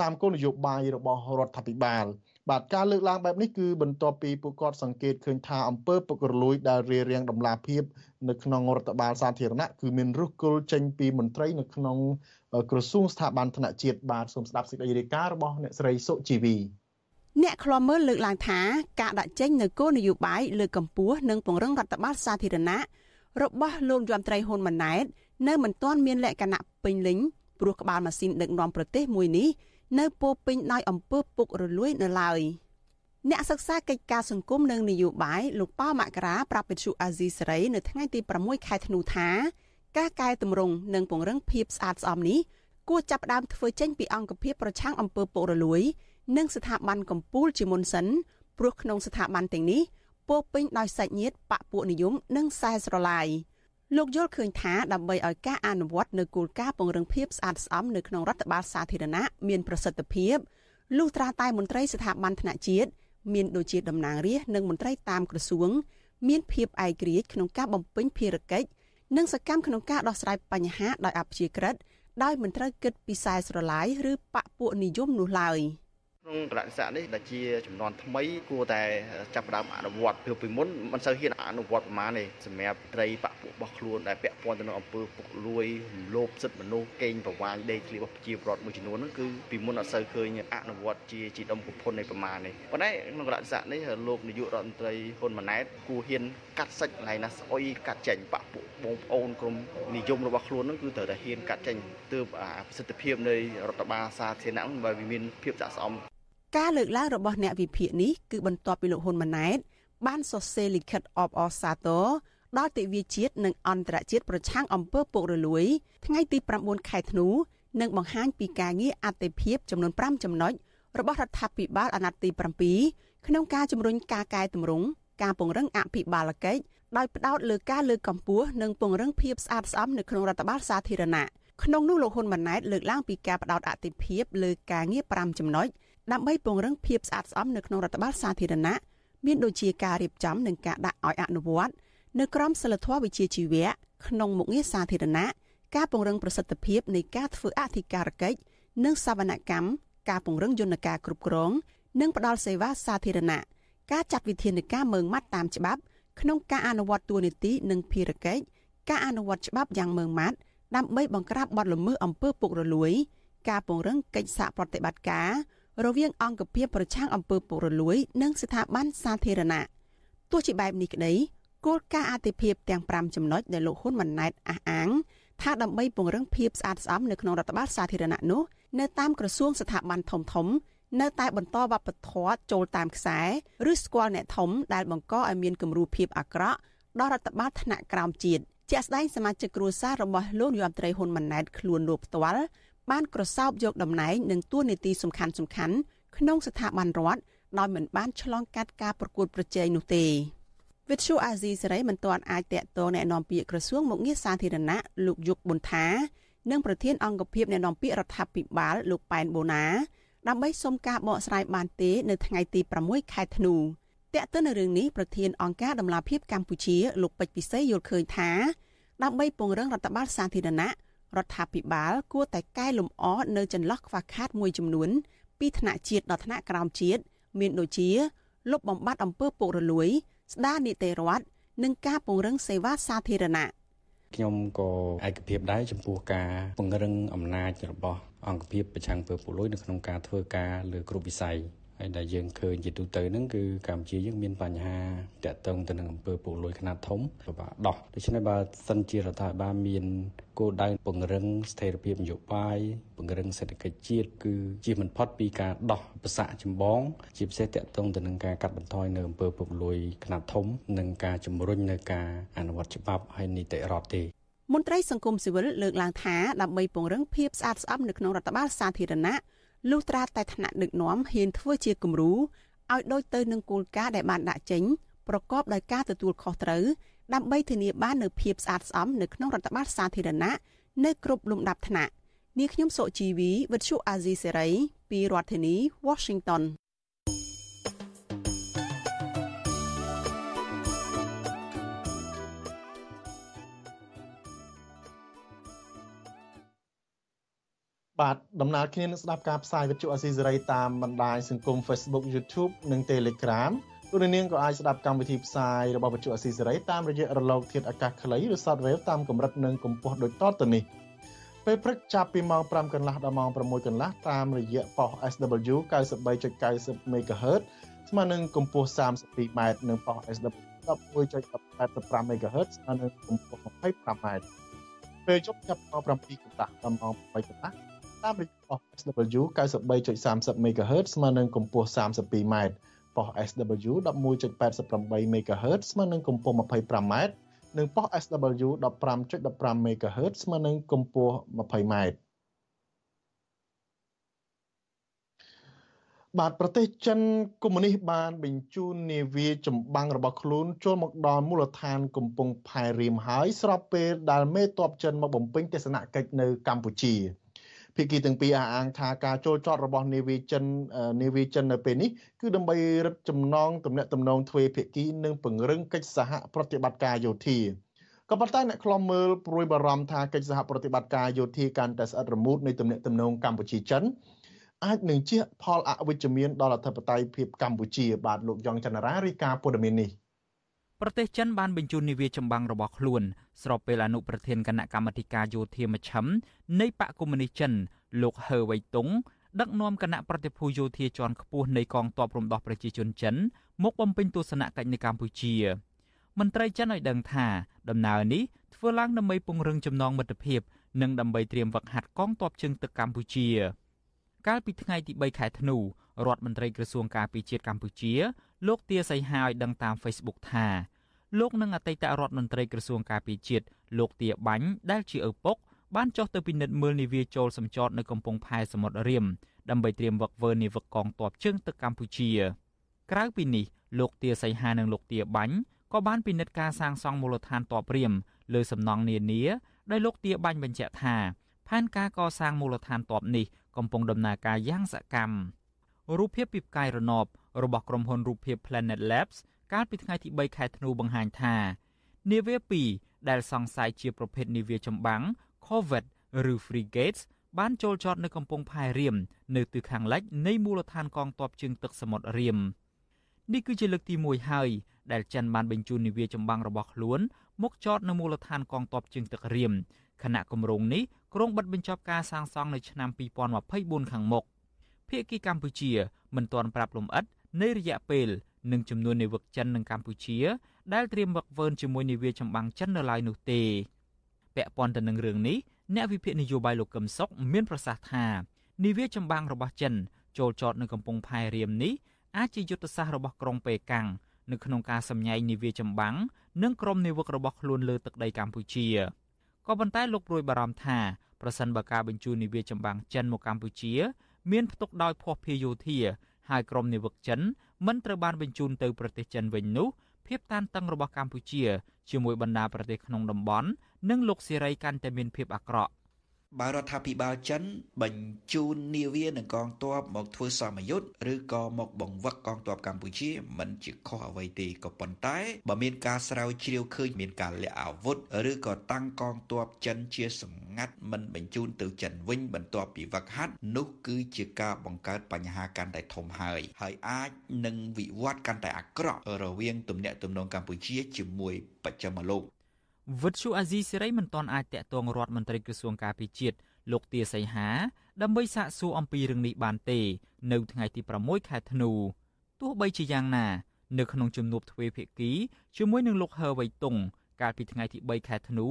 តាមគោលនយោបាយរបស់រដ្ឋាភិបាល បាទការលើកឡើងបែបនេះគឺបន្ទាប់ពីពួកគាត់សង្កេតឃើញថាអង្គើពុករលួយដែលរារាំងដំណាភាពនៅក្នុងរដ្ឋបាលសាធារណៈគឺមានរុះគល់ចេញពីមន្ត្រីនៅក្នុងក្រសួងស្ថាប័នថ្នាក់ជាតិបាទសូមស្ដាប់សេចក្តីរាយការណ៍របស់អ្នកស្រីសុជីវីអ្នកខ្លាំមើលលើកឡើងថាការដាក់ចេញនៅគោលនយោបាយលើកកម្ពស់និងពង្រឹងរដ្ឋបាលសាធារណៈរបស់លោកយមត្រីហ៊ុនម៉ាណែតនៅមិនទាន់មានលក្ខណៈពេញលេញព្រោះក្បាលម៉ាស៊ីនដឹកនាំប្រទេសមួយនេះ នៅពោពេញដោយអំពើពុករលួយនៅឡើយអ្នកសិក្សាកិច្ចការសង្គមនិងនយោបាយលោកប៉ៅមករាប្រាប់វិទ្យុអាស៊ីសេរីនៅថ្ងៃទី6ខែធ្នូថាការកែតម្រង់និងពង្រឹងភាពស្អាតស្អំនេះគួរចាប់ផ្ដើមធ្វើចេញពីអង្គភាពប្រឆាំងអំពើពុករលួយ និងស្ថាប័នកម្ពុជាជាមុនសិនព្រោះក្នុងស្ថាប័នទាំងនេះពោពេញដោយសាច់ញាតិបពពួកនិយមនិងខ្សែស្រឡាយ លោកយល់ឃើញថាដើម្បីឲ្យការអនុវត្តនៅគោលការណ៍ពង្រឹងភាពស្អាតស្អំនៅក្នុងរដ្ឋបាលសាធារណៈមានប្រសិទ្ធភាពលុះត្រាតែមន្ត្រីស្ថាប័នថ្នាក់ជាតិមានដូចជាតំណាងរាស្ត្រនិងមន្ត្រីតាមក្រសួង មានភាពឯករាជ្យក្នុងការបំពេញភារកិច្ចនិងសកម្មក្នុងការដោះស្រាយបញ្ហាដោយអព្យាក្រឹតដោយមិនត្រូវគិតពីខ្សែស្រឡាយឬបពពួកនិយមនោះឡើយ។ ក្នុងកលៈទេសៈនេះដែលជាចំនួនថ្មីគួរតែចាប់ផ្ដើមអនុវត្តពីពីមុនមិនសូវហ៊ានអនុវត្តប្រមាណទេសម្រាប់ត្រីបពពួករបស់ខ្លួនដែលពាក់ព័ន្ធទៅនឹងអំពើពុករលួយរំលោភសិទ្ធិមនុស្សកេងប្រវ័ញ្ចដេកឃ្លីរបស់ប្រជាពលរដ្ឋមួយចំនួនហ្នឹងគឺពីមុនអត់សូវឃើញអនុវត្តជាជាដុំកំភុននៃប្រមាណនេះប៉ុន្តែក្នុងកលៈទេសៈនេះលោកនាយករដ្ឋមន្ត្រីហ៊ុនម៉ាណែតគួរហ៊ានកាត់សាច់កន្លែងណាស្អុយកាត់ចេញបពពួកបងប្អូនក្រុមនិយមរបស់ខ្លួនហ្នឹងគឺត្រូវតែហ៊ានកាត់ចេញទើបប្រសិទ្ធភាពនៃរដ្ឋបាលសាធារណៈបើវាមានភាពស័ក្តិសម ការលើកឡើងរបស់អ្នកវិភាគនេះគឺបន្ទាប់ពីលោកហ៊ុនម៉ាណែតបានសរសេរលិខិតអបអរសាទរដល់ទិវាជាតិនិងអន្តរជាតិប្រឆាំងអំពើពុករលួយ ថ្ងៃទី9ខែធ្នូនិងបង្ហាញពីការងារអតិភិបចំនួន5ចំណុចរបស់រដ្ឋាភិបាលអាណត្តិទី7ក្នុងការជំរុញការកែតម្រង់ការពង្រឹងអភិបាលកិច្ចដោយផ្ដោតលើការលើកកម្ពស់និងពង្រឹងភាពស្អាតស្អំនៅក្នុងរដ្ឋបាលសាធារណៈក្នុងនោះលោកហ៊ុនម៉ាណែតលើកឡើងពីការផ្ដោតអតិភិបលើការងារ5ចំណុច ដើម្បីពង្រឹងភាពស្អាតស្អំនៅក្នុងរដ្ឋបាលសាធារណៈមានដូចជាការរៀបចំនិងការដាក់ឲ្យអនុវត្តនៅក្រមសីលធម៌វិជ្ជាជីវៈក្នុងមុខងារសាធារណៈការពង្រឹងប្រសិទ្ធភាពនៃការធ្វើអធិការកិច្ចនិងសវនកម្មការពង្រឹងយន្តការគ្រប់គ្រង និងផ្ដល់សេវាសាធារណៈការចាត់វិធានការមើងម៉ាត់តាមច្បាប់ ក្នុងការអនុវត្តទួនាទីនិងភារកិច្ចការអនុវត្តច្បាប់យ៉ាងម៉ឺងម៉ាត់ដើម្បីបង្ក្រាបបទល្មើសអំពើពុករលួយ ការពង្រឹងកិច្ចសហប្រតិបត្តិការ រវាងអង្គភាពប្រឆាំងអំពើពុករលួយ និងស្ថាប័នសាធារណៈទោះជាបែបនេះក្តីគោលការណ៍អតិភិបទាំង5ចំណុចដែលលោកហ៊ុនម៉ាណែតអះអាងថាដើម្បីពង្រឹងភាពស្អាតស្អំនៅក្នុងរដ្ឋបាលសាធារណៈនោះនៅតាមក្រសួងស្ថាប័នធំធំនៅតែបន្តវប្បធម៌ចូលតាមខ្សែឬស្គាល់អ្នកធំដែលបង្កឲ្យមានគំរូភាពអាក្រក់ដល់រដ្ឋបាលថ្នាក់ក្រោមជាតិជាក់ស្ដែងសមាជិកគ្រួសាររបស់លោកនាយរដ្ឋមន្ត្រីហ៊ុនម៉ាណែតខ្លួនលោកផ្ទាល់ បានក្រសោបយកតំណែងនិងតួនាទីសំខាន់សំខាន់ក្នុងស្ថាប័នរដ្ឋដោយមិនបានឆ្លងកាត់ការប្រកួតប្រជែងនោះទេវិទ្យុអាស៊ីសេរីមិនទាន់អាចតាក់ទងแนะនាំពាក្យក្រសួងមុខងារសាធារណៈលោកយុគប៊ុនថានិងប្រធានអង្គភិបแนะនាំពាក្យរដ្ឋាភិបាលលោកប៉ែនបូណាដើម្បីសុំការបកស្រាយបានទេនៅថ្ងៃទី6ខែធ្នូតើតើនៅរឿងនេះប្រធានអង្គការដំឡាភិបកម្ពុជាលោកពេជ្រពិសីយល់ឃើញថាដើម្បីពង្រឹងរដ្ឋបាលសាធារណៈ រដ្ឋាភិបាលគួរតែកែលម្អនៅចន្លោះខ្វះខាតមួយចំនួន ពីថ្នាក់ជាតិដល់ថ្នាក់ក្រោមជាតិមានដូចជាលុបបំបាត់អំពើពុករលួយ ស្ដារនីតិរដ្ឋនិងការពង្រឹងសេវាសាធារណៈខ្ញុំក៏ឯកភាពដែរចំពោះការពង្រឹងអំណាចរបស់អង្គភាពប្រឆាំងពើពុករលួយនៅក្នុងការធ្វើការលើគ្រប់វិស័យ ហើយដែលយើងឃើញជាទូទៅហ្នឹងគឺកម្ពុជាយើងមានបញ្ហាតាក់ទងទៅនឹងអំពើពុករលួយខ្នាតធំពិបាកដោះដូច្នេះបើសិនជារដ្ឋាភិបាលមានគោលដៅពង្រឹងស្ថិរភាពនយោបាយពង្រឹងសេដ្ឋកិច្ចជាតិគឺជាមិនផុតពីការដោះប្រសាចម្បង ជាពិសេសតាក់ទងទៅនឹងការកាត់បន្ថយនៅអំពើពុករលួយខ្នាតធំ និងការជំរុញនៅការអនុវត្តច្បាប់ហើយនីតិរដ្ឋទេមន្ត្រីសង្គមស៊ីវិលលើកឡើងថាដើម្បីពង្រឹងភាពស្អាតស្អំនៅក្នុងរដ្ឋបាលសាធារណៈ លុះត្រាតែថ្នាក់ដឹកនាំហ៊ានធ្វើជាគំរូឲ្យដូចទៅនឹងគោលការណ៍ដែលបានដាក់ចេញប្រកបដោយការទទួលខុសត្រូវដើម្បីធានាបាននូវភាពស្អាតស្អំនៅក្នុងរដ្ឋបាលសាធារណៈនៅគ្រប់លំដាប់ថ្នាក់នាងខ្ញុំសុជីវីវិទ្យុអាស៊ីសេរីពីរដ្ឋធានី Washington បាទដំណើរគ្នានឹងស្ដាប់ការផ្សាយវិទ្យុអស៊ីសេរីតាមបណ្ដាញសង្គម Facebook YouTube និង Telegram លោកនាងក៏អាចស្ដាប់កម្មវិធីផ្សាយរបស់វិទ្យុអស៊ីសេរីតាមរយៈរលកធាតុអាកាសខ្លីឬ Shortwave តាមកម្រិតនិងកម្ពស់ដូចតទៅនេះពេលព្រឹកចាប់ពីម៉ោង5កន្លះដល់ម៉ោង6កន្លះតាមរយៈប៉ុស SW 93.90 MHz ស្មើនឹងកម្ពស់ 32m និងប៉ុស SW 11.85 MHz ស្មើនឹងកម្ពស់ 25m ពេលយប់ចាប់ម៉ោង7កន្លះដល់ម៉ោង8កន្លះ តាមរយៈប៉ុស SW 93.30 MHz ស្មើនឹងកម្ពស់ 32m ប៉ុស SW 11.88 MHz ស្មើនឹងកម្ពស់ 25m និងប៉ុស SW 15.15 MHz ស្មើនឹងកម្ពស់ 20m បាទប្រទេសចិនកុម្មុយនីសបានបញ្ជូននាវាចម្បាំងរបស់ខ្លួនចូលមកដល់មូលដ្ឋានកំពង់ផែរៀមហើយស្របពេលដែលមេតបចិនមកបំពេញទស្សនកិច្ចនៅកម្ពុជា។ ភាគីទាំងពីរអះអាងថាការចូលចតរបស់នាវាចិននាវាចិននៅពេលនេះគឺដើម្បីរឹតចំណងទំនាក់ទំនងទ្វេភាគីនិងពង្រឹងកិច្ចសហប្រតិបត្តិការយោធាក៏ប៉ុន្តែអ្នកខ្លំមើលព្រួយបារម្ភថាកិច្ចសហប្រតិបត្តិការយោធាកាន់តែស្អិតរមួតនៃទំនាក់ទំនងកម្ពុជាចិនអាចនឹងជះផលអវិជ្ជមានដល់អធិបតេយ្យភាពកម្ពុជាបាទលោកយ៉ងច័ន្ទរារាយការណ៍ព័ត៌មាននេះ ប្រទេសចិនបានបញ្ជូននាវាចម្បាំងរបស់ខ្លួនស្របពេលអនុប្រធានគណៈកម្មាធិការយោធាមជ្ឈិមនៃបកកុម្មុយនីចិន លោកហឺវៃតុងដឹកនាំគណៈប្រតិភូយោធាជាន់ខ្ពស់នៃកងទ័ពរំដោះប្រជាជនចិន មកបំពេញទស្សនកិច្ចនៅកម្ពុជាមន្ត្រីចិនឲ្យដឹងថាដំណើរនេះធ្វើឡើងដើម្បីពង្រឹងចំណងមិត្តភាព និងដើម្បីត្រៀមវឹកហាត់កងទ័ពជើងទឹកកម្ពុជា កាលពីថ្ងៃទី3ខែធ្នូរដ្ឋមន្ត្រីក្រសួងការពារជាតិកម្ពុជា លោកទាសីហាឲ្យដឹងតាម Facebook ថាលោកនិងអតីតរដ្ឋមន្ត្រីក្រសួងការពារជាតិលោកទាបាញ់ដែលជាឪពុកបានចុះទៅពិនិត្យមើលនាវាចូលសម្ចតនៅកំពង់ផែសមុទ្ររៀមដើម្បីត្រៀមវឹកវើនាវិកកងទ័ពជើងទឹកកម្ពុជា ក្រៅពីនេះលោកទាសីហានិងលោកទាបាញ់ក៏បានពិនិត្យការសាងសង់មូលដ្ឋានទ័ពរៀមលើសំណង់នានាដោយលោកទាបាញ់បញ្ជាក់ថាផែនការកសាងមូលដ្ឋានទ័ពនេះកំពុងដំណើរការយ៉ាងសកម្មរូបភាពពីផ្កាយរណប របស់ក្រុមហ៊ុនរូបភាព Planet Labs កាលពីថ្ងៃទី3ខែធ្នូបង្ហាញថានាវា2ដែលសង្ស័យជាប្រភេទនាវាចម្បាំង Corvette ឬ Frigates បានចូលចតនៅកំពង់ផែរៀមនៅទិសខាងលិចនៃមូលដ្ឋានកងទ័ពជើងទឹកសមុទ្ររៀមនេះគឺជាលើកទី1ហើយដែលចិនបានបញ្ជូននាវាចម្បាំងរបស់ខ្លួនមកចតនៅមូលដ្ឋានកងទ័ពជើងទឹករៀមខណៈគម្រោងនេះក្រុងបិទបញ្ចប់ការសាងសង់នៅឆ្នាំ2024ខាងមុខភាគីកម្ពុជាមិនទាន់ប្រាប់លំអិត នៃរយៈពេលនិងចំនួននាវិកចិននិងកម្ពុជា ដែលត្រៀមវឹកវើជាមួយនាវាចម្បាំងចិននៅឡើយនោះទេពាក់ព័ន្ធទៅនឹងរឿងនេះអ្នកវិភាគនយោបាយលោកកឹមសុខមានប្រសាសន៍ថានាវាចម្បាំងរបស់ចិន ចូលចតនៅកំពង់ផែរៀមនេះអាចជាយុទ្ធសាស្ត្ររបស់ក្រុងប៉េកាំងនៅក្នុងការសម្ញែងនាវាចម្បាំងនិងក្រុមនាវិករបស់ខ្លួនលើទឹកដីកម្ពុជាក៏ប៉ុន្តែលោកព្រួយបារម្ភថាប្រសិនបើការបញ្ជូននាវាចម្បាំងចិនមកកម្ពុជា មានផ្ទុកដោយភ័ស្តុភារយោធា ហើយក្រុមនាវិកចិនមិនត្រូវបានបញ្ជូនទៅប្រទេសចិនវិញនោះភាពតានតឹងរបស់កម្ពុជាជាមួយបណ្ដាប្រទេសក្នុងតំបន់និងលោកសេរីកាន់តែមានភាពអាក្រក់ បើរដ្ឋាភិបាលចិន បញ្ជូននាវានិងកងទ័ពមកធ្វើសមយុទ្ធឬក៏មកបង្វឹកកងទ័ពកម្ពុជាមិនជាខុសអ្វីទេក៏ប៉ុន្តែបើមានការស្រាវជ្រាវឃើញមានការលាក់អាវុធឬក៏តាំងកងទ័ពចិនជាសម្ងាត់មិនបញ្ជូនទៅចិនវិញបន្ទាប់ពីវឹកហាត់នោះគឺជាការបង្កើតបញ្ហាកាន់តែធំហើយហើយអាចនឹងវិវត្តកាន់តែអាក្រក់រវាងទំនាក់ទំនងកម្ពុជាជាមួយបច្ចិមលោក វិទ្យុអាស៊ីសេរីមិនទាន់អាចតាក់ទងរដ្ឋមន្ត្រីក្រសួងការពារជាតិលោកទាសីហាដើម្បីសាកសួរអំពីរឿងនេះបានទេ នៅថ្ងៃទី6ខែធ្នូទោះបីជាយ៉ាងណា នៅក្នុងជំនួបទ្វេភាគីជាមួយនឹងលោកហឺវៃតុងកាលពីថ្ងៃទី3ខែធ្នូ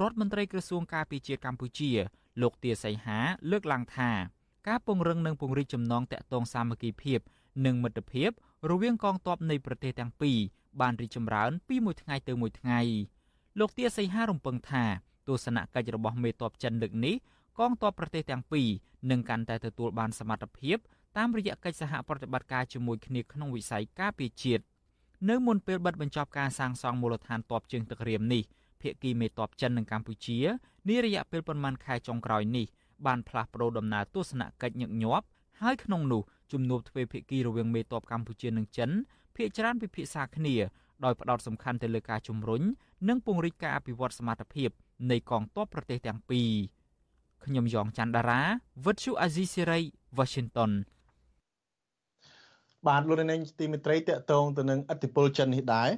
រដ្ឋមន្ត្រីក្រសួងការពារជាតិកម្ពុជា លោកទាសីហាលើកឡើងថាការពង្រឹងនិងពង្រីកចំណងតាក់ទងសាមគ្គីភាព និងមិត្តភាពរវាងកងទ័ពនៃប្រទេសទាំងពីរបានរីកចម្រើនពីមួយថ្ងៃទៅមួយថ្ងៃ។ លោកទាសីហារំពឹងថាទស្សនកិច្ចរបស់មេតបចិនលើកនេះកងទ័ពប្រទេសទាំងពីរនឹងកាន់តែទទួលបានសមត្ថភាពតាមរយៈកិច្ចសហប្រតិបត្តិការជាមួយគ្នាក្នុងវិស័យការពារជាតិនៅមុនពេលបិទបញ្ចប់ការសាងសង់មូលដ្ឋានទ័ពជើងទឹករៀមនេះភាគីមេតបចិននិងកម្ពុជានារយៈពេលប្រមាណខែចុងក្រោយនេះបានផ្លាស់ប្តូរដំណើរទស្សនកិច្ចញឹកញាប់ហើយក្នុងនោះជំនួបទ្វេភាគីរវាងមេតបកម្ពុជានិងចិនភាគច្រើនពិភាក្សាគ្នា ដោយផ្ដោតសំខាន់ទៅលើការជំរុញនិងពង្រីកការអភិវឌ្ឍសមត្ថភាពនៃកងទ័ពប្រទេសទាំងពីរខ្ញុំយ៉ងច័ន្ទដារាវិទ្យុអាស៊ីសេរី Washington បាទលោកនាងទីមេត្រីតកតងទៅនឹងអធិបុលចិននេះដែរ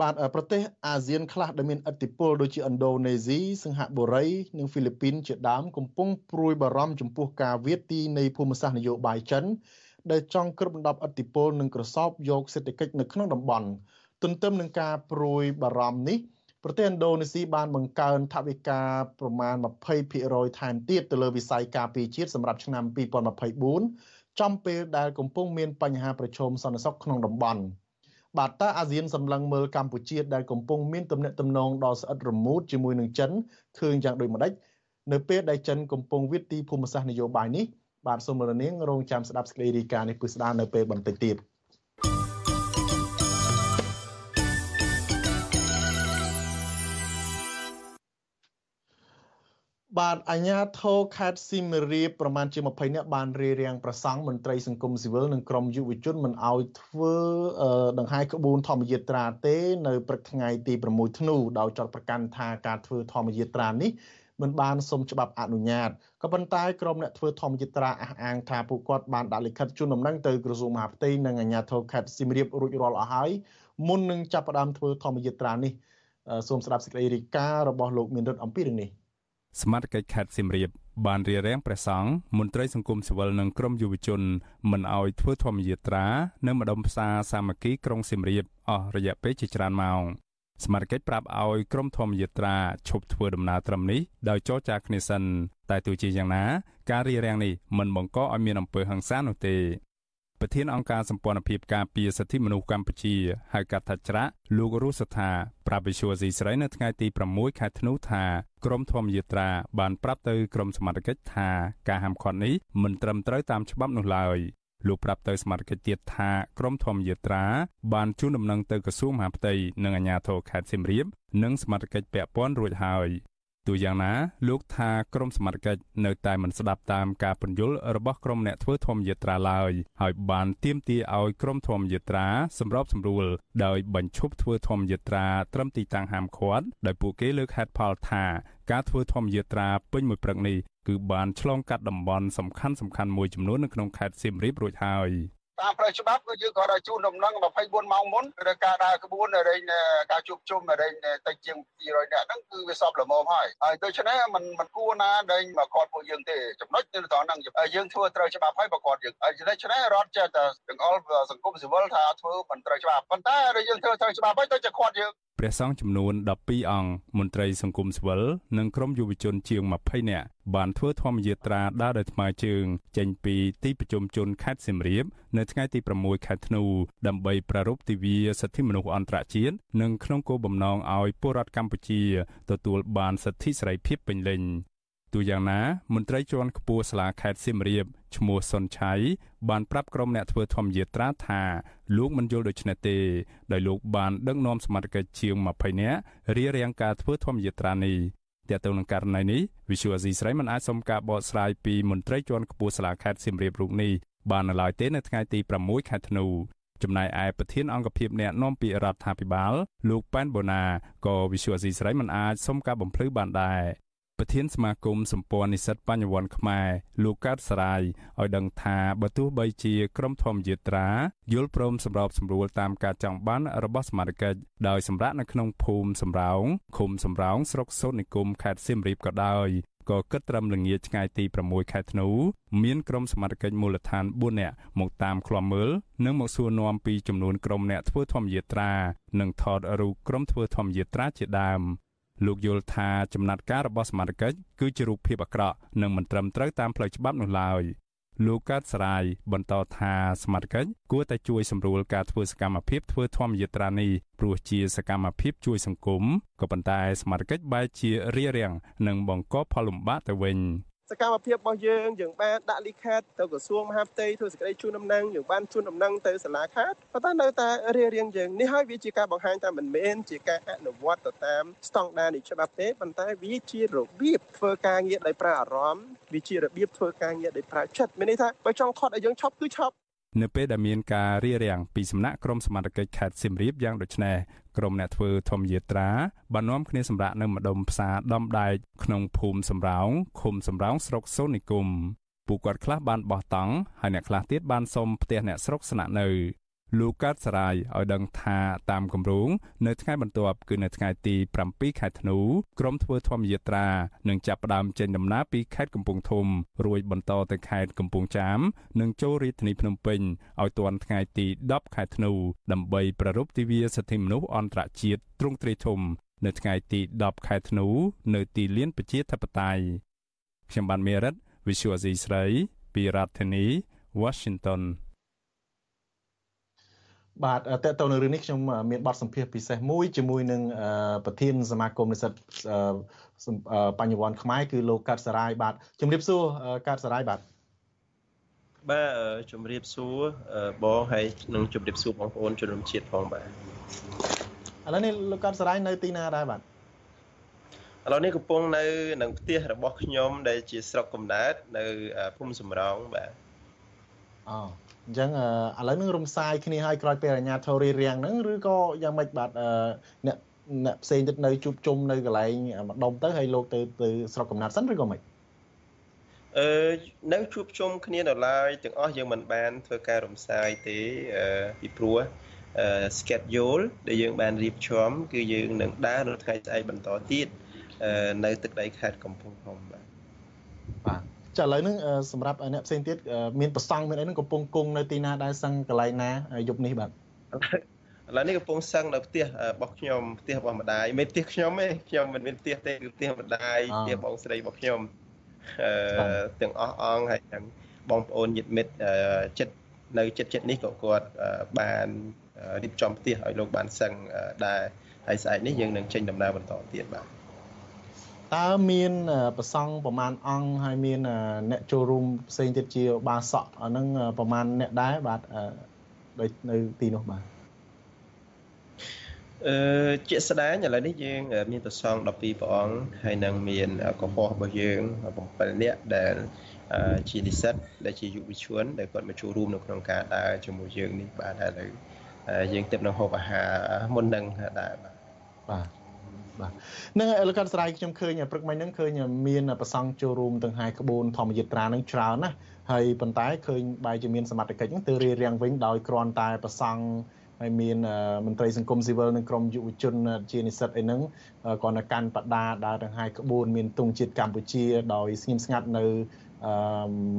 បាទប្រទេសអាស៊ានខ្លះដែលមានអធិបុលដូចជាឥណ្ឌូនេស៊ីសិង្ហបុរីនិងហ្វីលីពីនជាដើមកំពុងព្រួយបារម្ភចំពោះការវាយទីនៃភូមិសាស្ត្រនយោបាយចិនដែលចង់គ្របដណ្ដប់អធិបុលនិងក្រសោបយកសេដ្ឋកិច្ចនៅក្នុងតំបន់ ទន្ទឹមនឹងការព្រួយបារម្ភនេះប្រទេសឥណ្ឌូនេស៊ីបានបង្កើនថវិកាប្រមាណ20%ថែមទៀតទៅលើវិស័យការពារជាតិសម្រាប់ឆ្នាំ2024ចំពេលដែលកំពុងមានបញ្ហាប្រឈមសន្តិសុខក្នុងតំបន់បាទតើអាស៊ានសម្លឹងមើលកម្ពុជាដែលកំពុងមានទំនាក់ទំនងដ៏ស្អិតរមួតជាមួយនឹងចិនឃើញយ៉ាងដូចម្ដេចនៅពេលដែលចិនកំពុងវិទីភូមិសាស្ត្រនយោបាយនេះបាទសូមរនាងរងចាំស្ដាប់សេចក្តីរាយការណ៍នេះពិស្ដារនៅពេលបន្តិចទៀត។ បាទអាជ្ញាធរខេត្តសៀមរាបប្រមាណជា20នាក់បានរារាំងប្រសង់មន្ត្រីសង្គមស៊ីវិលនិងក្រុមយុវជនមិនអោយធ្វើដង្ហែក្បួនធម្មយាត្រាទេនៅព្រឹកថ្ងៃទី6ធ្នូដោយចាត់ប្រកាន់ថាការធ្វើធម្មយាត្រានេះមិនបានសុំច្បាប់អនុញ្ញាតក៏ប៉ុន្តែក្រុមអ្នកធ្វើធម្មយាត្រាអះអាងថាពួកគាត់បានដាក់លិខិតជូនដំណឹងទៅក្រសួងមហាផ្ទៃនិងអាជ្ញាធរខេត្តសៀមរាបរួចរាល់អស់ហើយមុននឹងចាប់ផ្ដើមធ្វើធម្មយាត្រានេះសូមស្ដាប់សេចក្តីរាយការណ៍របស់លោកមានរិទ្ធអំពីរឿងនេះ សមាជិកខេត្តសៀមរាបបានរៀបរៀងព្រះសង្ឃមន្ត្រីសង្គមស៊ីវិលនិងក្រមយុវជនមិនអោយធ្វើធម្មយាត្រានៅម្ដុំផ្សារសាមគ្គីក្រុងសៀមរាបអស់រយៈពេលជាច្រើនម៉ោងសមាជិកប្រាប់ឲ្យក្រុមធម្មយាត្រាឈប់ធ្វើដំណើរត្រឹមនេះដោយចរចាគ្នាសិនតែទោះជាយ៉ាងណា ការរៀបរៀងនេះមិនបង្កឲ្យមានអំពើហិង្សានោះទេ ប្រធានអង្គការសម្ព័ន្ធភាពការពារសិទ្ធិមនុស្សកម្ពុជាហៅកាត់ថាច្រាក់លោករស់សថាប្រាប់វិសុវស៊ីស្រីនៅថ្ងៃទី6ខែធ្នូថាក្រមធម្មយាត្រាបានប្រាប់ទៅក្រមសមត្ថកិច្ចថាការហាមឃាត់នេះមិនត្រឹមត្រូវតាមច្បាប់នោះឡើយលោកប្រាប់ទៅសមាជិកទៀតថាក្រមធម្មយាត្រាបានជូនដំណឹងទៅក្រសួងមហាផ្ទៃនិងអាជ្ញាធរខេត្តសៀមរាបនិងសមាជិកពាក់ព័ន្ធរួចហើយ ទូយ៉ាងណាលោកថាក្រមសមត្ថកិច្ចនៅតែមិនស្ដាប់តាមការពន្យល់របស់ក្រមអ្នកធ្វើធម្មយាត្រាឡើយហើយបានទាមទារឲ្យក្រមធម្មយាត្រាសម្របសម្រួលដោយបញ្ឈប់ធ្វើធម្មយាត្រាត្រឹមទីតាំងហាមឃាត់ដោយពួកគេលើកហេតុផលថាការធ្វើធម្មយាត្រាពេញមួយព្រឹកនេះគឺបានឆ្លងកាត់តំបន់សំខាន់ៗមួយចំនួននៅក្នុងខេត្តសៀមរាបរួចហើយ។ តាមផ្លូវច្បាប់គឺយើងក៏ដល់ជូនដំណឹង24ម៉ោងមុនឬការដើរក្បួនរែងការជួបជុំរែងតិចជាង200នាក់ហ្នឹងគឺវាសពល្មមហើយហើយដូច្នេះมันมันគួរណាដែលមកគាត់ពួកយើងទេចំណុចនៅត្រង់ហ្នឹងយើងធ្វើត្រូវច្បាប់ហើយបើគាត់យើងហើយដូច្នេះរដ្ឋចេះតែទាំងអល់សង្គមស៊ីវិលថាធ្វើមិនត្រូវច្បាប់ប៉ុន្តែយើងធ្វើត្រូវច្បាប់ហើយទៅជាគាត់យើង ព្រះសង្ឃចំនួន12អង្គមន្ត្រីសង្គមស៊ីវិលនិងក្រុមយុវជនជាង20នាក់បានធ្វើធម្មយាត្រាដើរដោយថ្មើរជើង ចេញពីទីប្រជុំជនខេត្តសៀមរាបនៅថ្ងៃទី6ខែធ្នូដើម្បីប្រារព្ធទិវាសិទ្ធិមនុស្សអន្តរជាតិនិងក្នុងគោលបំណងឲ្យពលរដ្ឋកម្ពុជាទទួលបានសិទ្ធិសេរីភាពពេញលេញទូយ៉ាងណាមន្ត្រីជាន់ខ្ពស់សាលាខេត្តសៀមរាប ឈ្មោះសុនឆៃបានប្រាប់ក្រុមអ្នកធ្វើធម្មយាត្រាថាលោកមិនយល់ដូច្នេះទេដោយលោកបានដឹកនាំសមាជិកជាង20នាក់រៀបរៀងការធ្វើធម្មយាត្រានេះទាក់ទងនឹងករណីនេះវិសុវអាស៊ីស្រីមិនអាចសុំការបកស្រាយពីមន្ត្រីជាន់ខ្ពស់សាលាខេត្តសៀមរាបរូបនេះបាននៅឡើយទេនៅថ្ងៃទី6ខែធ្នូចំណែកឯប្រធានអង្គភិបអ្នកនាំពាក្យរដ្ឋាភិបាល លោកប៉ែនបូណាក៏វិសុវអាស៊ីស្រីមិនអាចសុំការបំភ្លឺបានដែរ ប្រធានសមាគមសម្ព័ន្ធនិស្សិតបញ្ញវន្តខ្មែរលោកកើតសរាយឲ្យដឹងថាបើទោះបីជាក្រមធម្មយាត្រាយល់ព្រមសម្របសម្រួលតាមការចង់បានរបស់សមាជិកដោយសម្រាប់នៅក្នុងភូមិសំរោងឃុំសំរោងស្រុកសូត្រនិគមខេត្តសៀមរាបក៏ដោយក៏គិតត្រឹមល្ងាចថ្ងៃទី6ខែធ្នូមានក្រុមសមាជិកមូលដ្ឋាន4នាក់មកតាមឃ្លាំមើលនិងមកសួរនាំពីចំនួនក្រុមអ្នកធ្វើធម្មយាត្រានិងថតរូបក្រុមធ្វើធម្មយាត្រាជាដើម លោកយល់ថាចំណាត់ការរបស់សមាជិកគឺជារូបភាពអាក្រក់និងមិនត្រឹមត្រូវតាមផ្លូវច្បាប់នោះឡើយលោកកើតសរាយបន្តថាសមាជិកគួរតែជួយសម្រួលការធ្វើសកម្មភាពធ្វើធម្មយាត្រានេះព្រោះជាសកម្មភាពជួយសង្គមក៏ប៉ុន្តែសមាជិកបែរជារារាំងនិងបង្កផលលំបាកទៅវិញ។ សកម្មភាពរបស់យើងយើងបានដាក់លិខិតទៅក្រសួងមហាផ្ទៃធ្វើសេចក្តីជូនដំណឹងយើងបានជូនដំណឹងទៅសាលាខេត្តប៉ុន្តែនៅតែរៀបរៀងយើងនេះហើយវាជាការបង្ហាញថាមិនមែនជាការអនុវត្តទៅតាមស្តង់ដារនៃច្បាប់ទេប៉ុន្តែវាជារបៀបធ្វើការងារដោយប្រើអារម្មណ៍វាជារបៀបធ្វើការងារដោយប្រើចិត្តមានន័យថាបើចង់ថត់ឲ្យយើងឈប់គឺឈប់ នៅពេលដែលមានការរៀបរៀងពីសំណាក់ក្រមសមាជិកខេត្តសៀមរាបយ៉ាងដូចនេះក្រុមអ្នកធ្វើធម្មយាត្រាបាននាំគ្នាសម្រាប់នៅម្ដុំផ្សារដំដែកក្នុងភូមិសំរោងឃុំសំរោងស្រុកសូននិគមពួកគាត់ខ្លះបានបោះតង់ហើយអ្នកខ្លះទៀតបានសុំផ្ទះអ្នកស្រុកស្នាក់នៅ លោកកើតសរាយឲ្យដឹងថាតាមគម្រោងនៅថ្ងៃបន្ទាប់គឺនៅថ្ងៃទី7ខែធ្នូក្រុមធ្វើធម្មយាត្រានឹងចាប់ផ្ដើមចេញដំណើរពីខេត្តកំពង់ធំរួចបន្តទៅខេត្តកំពង់ចាម និងចូលរាជធានីភ្នំពេញឲ្យទាន់ថ្ងៃទី10ខែធ្នូដើម្បីប្រារព្ធទិវាសិទ្ធិមនុស្សអន្តរជាតិទ្រង់ទ្រាយធំ នៅថ្ងៃទី10ខែធ្នូនៅទីលានប្រជាធិបតេយ្យខ្ញុំបានមេរិត Visual Asia ស្រីពីរដ្ឋធានី Washington បាទតើតើនៅរឿងនេះខ្ញុំមានបទសម្ភាសន៍ពិសេសមួយជាមួយនឹងប្រធានសមាគមនិស្សិតបញ្ញវន្តខ្មែរគឺលោកកាត់សរាយបាទជំរាបសួរកាត់សរាយបាទបាទជំរាបសួរបងហើយនឹងជំរាបសួរបងប្អូនជនរួមជាតិផងបាទឥឡូវនេះលោកកាត់សរាយនៅទីណាដែរបាទឥឡូវនេះកំពុងនៅនឹងផ្ទះរបស់ខ្ញុំ ដែលជាស្រុកកំណើតនៅភូមិសំរោងបាទអូ អញ្ចឹងឥឡូវនឹងរំសាយគ្នាឲ្យក្រោយពេលអាញាធររៀបរៀងហ្នឹងឬក៏យ៉ាងម៉េចបាទអ្នកអ្នកផ្សេងទៀតនៅជួបជុំនៅកន្លែងម្ដុំទៅហើយលោកទៅទៅស្រុកកំណើតសិនឬក៏មិនអឺនៅជួបជុំគ្នានៅឡើយទាំងអស់យើងមិនបានធ្វើការរំសាយទេពីព្រោះ schedule ដែលយើងបានរៀបចំគឺយើងនឹងដើរនៅថ្ងៃស្អែកបន្តទៀតនៅទឹកដីខេត្តកំពង់ធំបាទបាទ ចាឥឡូវហ្នឹងសម្រាប់អ្នកផ្សេងទៀតមានប្រសង់មានអីហ្នឹងកំពុងគង់នៅទីណាដែរសឹងកន្លែងណាយប់នេះបាទឥឡូវនេះកំពុងសឹងនៅផ្ទះរបស់ខ្ញុំផ្ទះរបស់ម្ដាយមិនផ្ទះខ្ញុំទេខ្ញុំមិនមានផ្ទះទេគឺផ្ទះម្ដាយផ្ទះបងស្រីរបស់ខ្ញុំអឺទាំងអស់អង្គហើយទាំងបងប្អូនញាតិមិត្តចិត្តនៅចិត្តចិត្តនេះក៏គាត់បានរៀបចំផ្ទះឲ្យលោកបានសឹងដែរហើយស្អែកនេះយើងនឹងចេញដំណើរបន្តទៀតបាទ តើមានប្រសង់ប្រមាណអង្គហើយមានអ្នកចូលរួមផ្សេងទៀតជាបាសក់អានឹងប្រមាណអ្នកដែរបាទដូចនៅទីនោះបាទអឺជាក់ស្ដែងឥឡូវនេះយើង មានប្រសង12ព្រះអង្គហើយនឹងមានកុហករបស់យើង7នាក់ដែលជានិស្សិតដែលជាយុវជន ដែលគាត់មកចូលរួមនៅក្នុងការដើរជាមួយយើងនេះបាទហើយឥឡូវយើងទៅនឹងហូបអាហារមុននឹងដែរបាទបាទ បាទនឹងហើយលកាត់ស្រ័យខ្ញុំឃើញព្រឹកមិញហ្នឹងឃើញមានប្រសង់ចូលរួមទាំងហាយក្បួនធម្មយិត្រាហ្នឹងច្រើនណាស់ហើយប៉ុន្តែឃើញបែរជាមានសមត្ថកិច្ចហ្នឹងទៅរៀបរៀងវិញដោយគ្រាន់តែប្រសង់ហើយមានមន្ត្រីសង្គមស៊ីវិលនិងក្រមយុវជនជានិស្សិតអីហ្នឹងគាត់នៅកាន់បដាដើរទាំងហាយក្បួនមានទង់ជាតិកម្ពុជាដោយស្ងៀមស្ងាត់នៅអឺ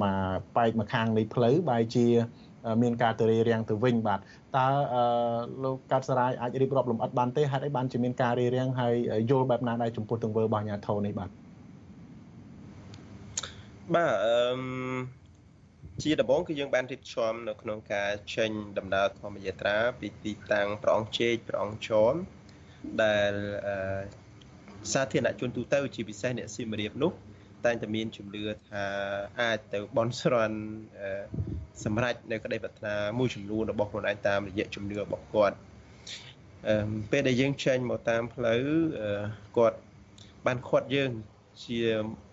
មកបែកមកខាងនៃផ្លូវបែរជា មានការទៅរៀបរៀងទៅវិញបាទតើលោកកាត់សរាយអាចរៀបរាប់លម្អិតបានទេហេតុអីបានជាមានការរៀបរៀងហើយយល់បែបណាដែរចំពោះទង្វើរបស់អាញាធរនេះបាទបាទអឺជាដំបូងគឺយើងបានរៀបចំនៅក្នុងការចេញដំណើរធម្មយាត្រាពីទីតាំងព្រះអង្គជេកព្រះអង្គជមដែលសាធារណជនទូទៅជាពិសេសអ្នកសៀមរាបនោះ តែងតែមានជំនឿថាអាចទៅបន់ស្រន់សម្រាប់នៅក្តីប្រាថ្នាមួយចំនួនរបស់ខ្លួនឯងតាមរយៈជំនឿរបស់គាត់អឺពេលដែលយើងចេញមកតាមផ្លូវគាត់បានខាត់យើងជា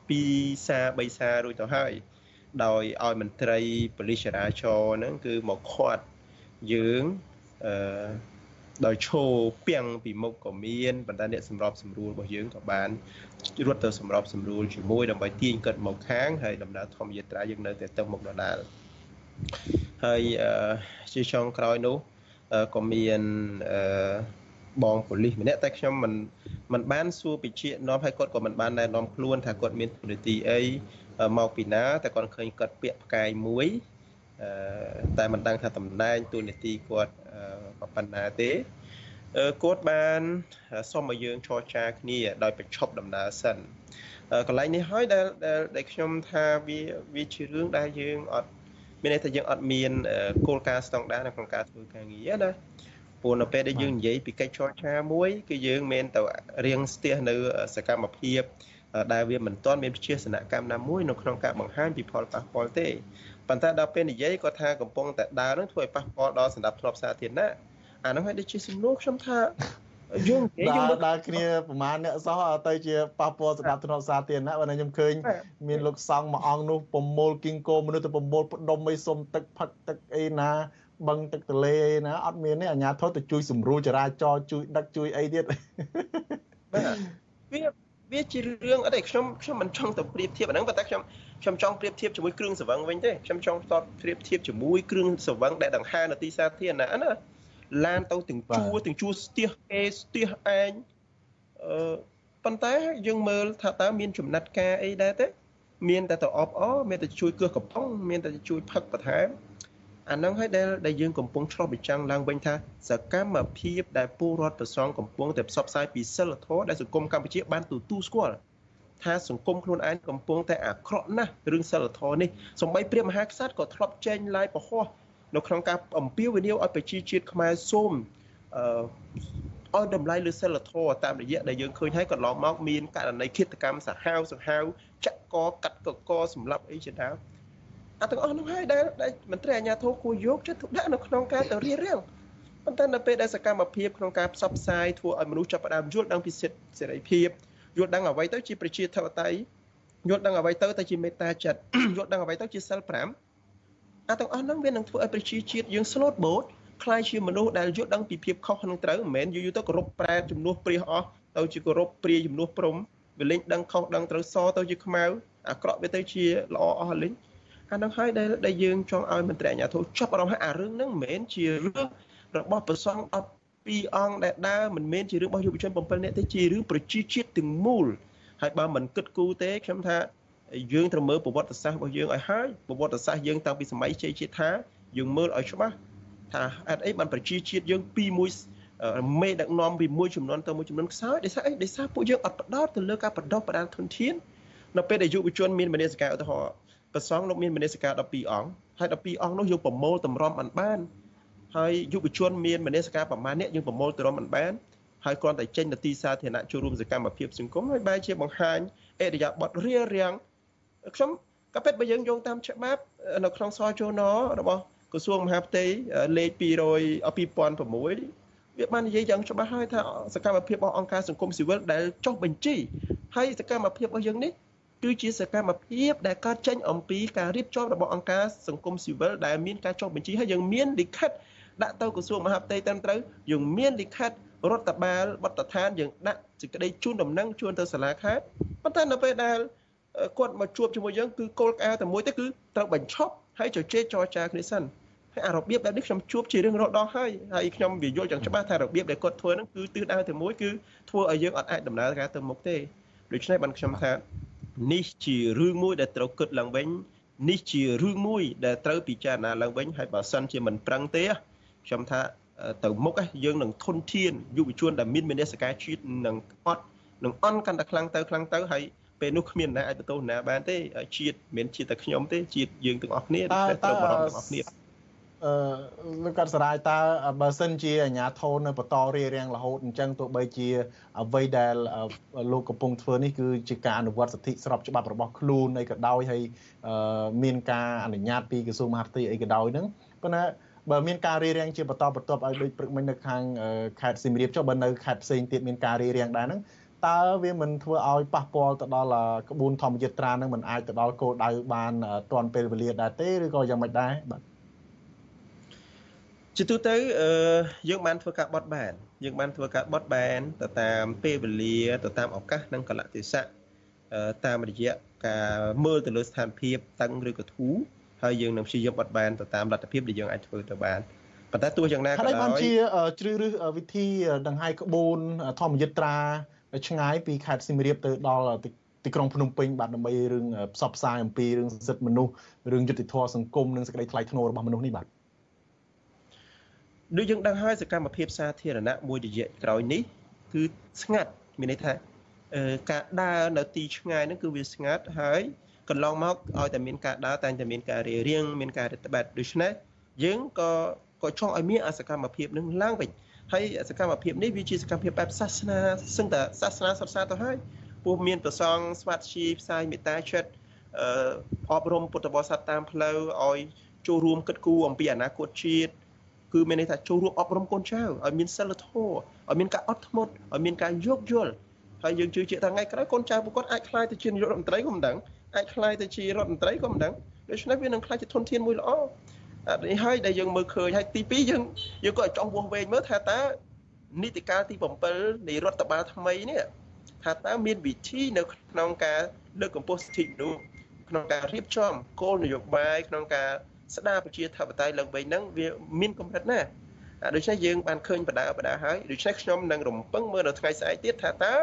2សា3សារួចទៅហើយដោយឲ្យមន្ត្រីប៉ូលីសចរាចរណ៍ហ្នឹងគឺមកខាត់យើងអឺ ដោយឈោពាំងពីមុខក៏មានប៉ុន្តែអ្នកសម្របសម្រួលរបស់យើងក៏បានរត់ទៅសម្របសម្រួលជាមួយដើម្បីទាញគាត់មកខាងហើយដំណើរធម្មយាត្រាយើងនៅតែទៅមុខដដែលហើយជាចុងក្រោយនោះក៏មានបងប៉ូលីសម្នាក់តែខ្ញុំមិនមិនបានសួរពិជានាំឲ្យគាត់ក៏មិនបានណែនាំខ្លួនថាគាត់មានទូនាទីអីមកពីណាតែគាត់ឃើញគាត់ពាក់ផ្កាយមួយ តែមិនដឹងថាតំណែងទូនាទីគាត់ប៉ុណ្ណាទេគាត់បានសុំឲ្យយើងចរចាគ្នាដោយបញ្ឈប់ដំណើរសិនកន្លែងនេះហើយដែលដែលខ្ញុំថាវាវាជារឿងដែលយើងអត់មានន័យថាយើងអត់មានគោលការណ៍ស្តង់ដារនៅក្នុងការធ្វើការងារណាព្រោះនៅពេលដែលយើងនិយាយពីកិច្ចចរចាមួយគឺយើងមិនទៅរៀងស្ទះនៅសកម្មភាពដែលវាមិនទាន់មានវិជាសនកម្មណាមួយនៅក្នុងការបង្ហាញពីផលប៉ះពាល់ទេ ប៉ុន្តែដល់ពេលនិយាយគាត់ថាកំពុងតែដើរនឹងធ្វើឲ្យប៉ះពាល់ដល់សន្តិភាពសាធារណៈអានោះហើយដូចជាសំណួរខ្ញុំថាយើងនិយាយយើងដើរគ្នាប្រហែលអ្នកសោះទៅជាប៉ះពាល់សម្រាប់ធ្នាប់សាធារណៈបើខ្ញុំឃើញមានលោកសង្ឃមួយអង្គនោះប្រមូលគីងគោមនុស្សទៅប្រមូលផ្ដុំអីសុំទឹកផឹកទឹកអីណាបឹងទឹកទលេអីណាអត់មានទេអាជ្ញាធរទៅជួយសម្រួលចរាចរណ៍ជួយដឹកជួយអីទៀតបាទវាវាជារឿងអត់ទេខ្ញុំខ្ញុំមិនចង់ទៅប្រៀបធៀបអាហ្នឹងប៉ុន្តែខ្ញុំ ខ្ញុំចង់ប្រៀបធៀបជាមួយគ្រឿងសង្វឹងវិញទេខ្ញុំចង់តតប្រៀបធៀបជាមួយគ្រឿងសង្វឹងដែលដង្ហែនៅទីសាធារណៈណាឡានទៅទាំងជួរទាំងជួរស្ទះអេស្ទះឯងអឺប៉ុន្តែយើងមើលថាតើមានចំណាត់ការអីដែរទេមានតែទៅអបអមានតែជួយគោះកំប៉ុងមានតែជួយផឹកបន្ថែមអានឹងហើយដែលដែលយើងកំពុងឆ្លោះបញ្ចាំងឡើងវិញថាសកម្មភាពដែលពលរដ្ឋប្រសងកំពុងតែផ្សព្វផ្សាយពីសិលធម៌ដែលសង្គមកម្ពុជាបានទទួលស្គាល់ ថាសង្គមខ្លួនឯងកំពុងតែអាក្រក់ណាស់រឿងសិលធម៌នេះសម្បីព្រះមហាក្សត្រក៏ធ្លាប់ចេញឡាយពហោះនៅក្នុងការអំពាវនាវឲ្យប្រជាជាតិខ្មែរសូមអឺឲ្យតម្លៃលើសិលធម៌តាមរយៈដែលយើងឃើញហើយកន្លងមកមានករណីឃាតកម្មសាហាវសាហាវចាក់កកាត់កកសម្រាប់អីជាដើមអាទាំងអស់នោះហើយដែលមន្ត្រីអាជ្ញាធរគួរយកចិត្តទុកដាក់នៅក្នុងការទៅរៀបរៀងប៉ុន្តែនៅពេលដែលសកម្មភាពក្នុងការផ្សព្វផ្សាយធ្វើឲ្យមនុស្សចាប់ផ្ដើមយល់ដឹងពីសិទ្ធិសេរីភាព យល់ដឹងអ្វីទៅជាប្រជាធិបតេយ្យយល់ដឹងអ្វីទៅទៅជាមេត្តាចិត្តយល់ដឹងអ្វីទៅជាសិល5អាទាំងអស់ហ្នឹងវានឹងធ្វើឲ្យប្រជាជាតិយើងស្លូតបូតខ្លាយជាមនុស្សដែលយល់ដឹងពីភាពខុសនឹងត្រូវមិនមែនយូរយូរទៅគោរពប្រែជំនួសព្រាសអស់ទៅជាគោរពព្រាជំនួសព្រំវាលេងដឹងខុសដឹងត្រូវសទៅជាខ្មៅអាក្រក់វាទៅជាល្អអស់លេងអានឹងហើយដែលដែលយើងចង់ឲ្យមន្ត្រីអាជ្ញាធរចាប់អារម្មណ៍ថាអារឿងហ្នឹងមិនមែនជារឿងរបស់ប្រសង់ 12អង្គដែលដើរមិនមែនជារឿងរបស់យុវជន7នាក់ទេជារឿងប្រជាជាតិទាំងមូលហើយបើមិនគិតគូរទេខ្ញុំថាយើងត្រូវមើលប្រវត្តិសាស្ត្ររបស់យើងឲ្យហើយប្រវត្តិសាស្ត្រយើងតាំងពីសម័យជ័យជាតិថាយើងមើលឲ្យច្បាស់ថាអត់អីបានប្រជាជាតិយើងពីមួយមេដឹកនាំពីមួយចំនួនទៅមួយចំនួនខ្សោយដោយសារអីដោយសារពួកយើងអត់ផ្ដោតទៅលើការបដិបដាលធនធាននៅពេលដែលយុវជនមានមនសិការឧទាហរណ៍ប្រសងលោកមានមនសិការ12អង្គហើយ12អង្គនោះយើងប្រមូលតម្រាំបានបាន ហើយយុវជនមានមនសិការប្រមាណនេះយើងប្រមូលតម្រាំបានបានហើយគ្រាន់តែចេញទៅទីសាធារណៈចូលរួមសកម្មភាពសង្គមហើយបែរជាបង្ហាញអរិយាប័ត្ររៀបរៀងខ្ញុំក៏ពិតបើយើងយោងតាមច្បាប់នៅក្នុងសជនរបស់ក្រសួងមហាផ្ទៃលេខ200 2006វាបាននិយាយយ៉ាងច្បាស់ហើយថាសកម្មភាពរបស់អង្គការសង្គមស៊ីវិលដែលចុះបញ្ជីហើយសកម្មភាពរបស់យើងនេះគឺជាសកម្មភាពដែលកើតចេញអំពីការរៀបចំរបស់អង្គការសង្គមស៊ីវិលដែលមានការចុះបញ្ជីហើយយើងមានលិខិត ដាក់ទៅក្រសួងមហាផ្ទៃត្រឹមត្រូវយើងមានលិខិតរដ្ឋបាលបទដ្ឋានយើងដាក់សេចក្តីជូនដំណឹងជូនទៅសាលាខេត្តប៉ុន្តែនៅពេលដែលគាត់មកជួបជាមួយយើងគឺគោលការណ៍តែមួយទេគឺត្រូវបញ្ឈប់ហើយជជែកចរចាគ្នាសិនហើយអារបៀបបែបនេះខ្ញុំជួបជារឿងរហដល់ហើយហើយខ្ញុំវាយល់យ៉ាងច្បាស់ថារបៀបដែលគាត់ធ្វើហ្នឹងគឺទិសដៅតែមួយគឺធ្វើឲ្យយើងអត់អាចដំណើរការទៅមុខទេដូច្នេះបានខ្ញុំថានេះជារឿងមួយដែលត្រូវគិតឡើងវិញនេះជារឿងមួយដែលត្រូវពិចារណាឡើងវិញហើយបើសិនជាមិនប្រឹងទេ ខ្ញុំថាទៅមុខយើងនឹងធនធានយុវជនដែលមានមនសិការជាតិនឹងអត់នឹងអន់កាន់តែខ្លាំងទៅខ្លាំងទៅហើយពេលនោះគ្មានណាអាចបន្ទោសណាបានទេជាតិមិនជាតិតែខ្ញុំទេជាតិយើងទាំងអស់គ្នាត្រូវបារម្ភទាំងអស់គ្នាអឺលោកកាត់សរាយតើបើសិនជាអាញាធននៅបន្តរារាំងរហូតអញ្ចឹងទោះបីជាអ្វីដែលលោកកំពុងធ្វើនេះគឺជាការអនុវត្តសិទ្ធិស្របច្បាប់របស់ខ្លួនអីក៏ដោយហើយមានការអនុញ្ញាតពីក្រសួងមហាផ្ទៃអីក៏ដោយហ្នឹងប៉ុន្តែ បើមានការរារាំងជាបន្តបន្ទាប់ឲ្យដូចព្រឹកមិញនៅខាងខេត្តសៀមរាបចុះបើនៅខេត្តផ្សេងទៀតមានការរារាំងដែរហ្នឹងតើវាមិនធ្វើឲ្យប៉ះពាល់ទៅដល់ក្បួនធម្មយាត្រានឹងមិនអាចទៅដល់គោលដៅបានទាន់ពេលវេលាដែរទេឬក៏យ៉ាងម៉េចដែរបាទជាទូទៅយើងបានធ្វើការបត់បែនយើងបានធ្វើការបត់បែនទៅតាមពេលវេលាទៅតាមឱកាសនិងកលៈទេសៈតាមរយៈការមើលទៅលើស្ថានភាពតឹងឬក៏ធូរ ហើយយើងនឹងព្យាយាមបត់បែនទៅតាមលទ្ធភាពដែលយើងអាចធ្វើទៅបានប៉ុន្តែទោះយ៉ាងណាក៏ដោយបានជាជ្រើសរើសវិធីដង្ហែក្បូនធម្មយត្រាឆ្ងាយពីខេត្តសៀមរាបទៅដល់ទីក្រុងភ្នំពេញបាទដើម្បីរឿងផ្សព្វផ្សាយអំពីរឿងសិទ្ធិមនុស្សរឿងយុត្តិធម៌សង្គមនិងសេចក្តីថ្លៃថ្នូររបស់មនុស្សនេះបាទដូចយើងដឹងហើយសកម្មភាពសាធារណៈមួយរយៈក្រោយនេះគឺស្ងាត់មានន័យថាការដើរនៅទីឆ្ងាយហ្នឹងគឺវាស្ងាត់ហើយ កន្លងមកឲ្យតែមានការដើរតែតែមានការរៀបរៀងមានការរដ្ឋបတ်ដូច្នេះយើងក៏ក៏ចង់ឲ្យមានអសកម្មភាពនឹងឡើងវិញហើយសកម្មភាពនេះវាជាសកម្មភាពបែបសាសនាសឹងតែសាសនាសុទ្ធសាធទៅហើយពោះមានប្រសងស្វាត់ជីផ្សាយមេត្តាចិត្តអឺអប់រំពុទ្ធបរិស័ទតាមផ្លូវឲ្យចូលរួមគិតគូរអំពីអនាគតជាតិគឺមានន័យថាចូលរួមអប់រំកូនចៅឲ្យមានសិលធម៌ឲ្យមានការអត់ធ្មត់ឲ្យមានការយោគយល់ហើយយើងជឿជាក់ថាថ្ងៃក្រោយកូនចៅពួកគាត់អាចខ្លាយទៅជានាយករដ្ឋមន្ត្រីក៏មិនដឹង អាចខ្លាយទៅជារដ្ឋមន្ត្រីក៏មិនដឹងដូច្នេះវានឹងខ្លាយជាធនធានមួយល្អនេះហើយដែលយើងមើលឃើញហើយទី2យើងយើងក៏ចង់វាស់វែងមើលថាតើនីតិកាលទី7នៃរដ្ឋបាលថ្មីនេះថាតើមានវិធីនៅក្នុងការលើកកម្ពស់សិទ្ធិមនុស្សក្នុងការរៀបចំគោលនយោបាយក្នុងការស្ដារប្រជាធិបតេយ្យឡើងវិញហ្នឹងវាមានកម្រិតណាស់ដូច្នេះយើងបានឃើញបដាបដាហើយដូច្នេះខ្ញុំនឹងរំពឹងមើលនៅថ្ងៃស្អែកទៀតថាតើ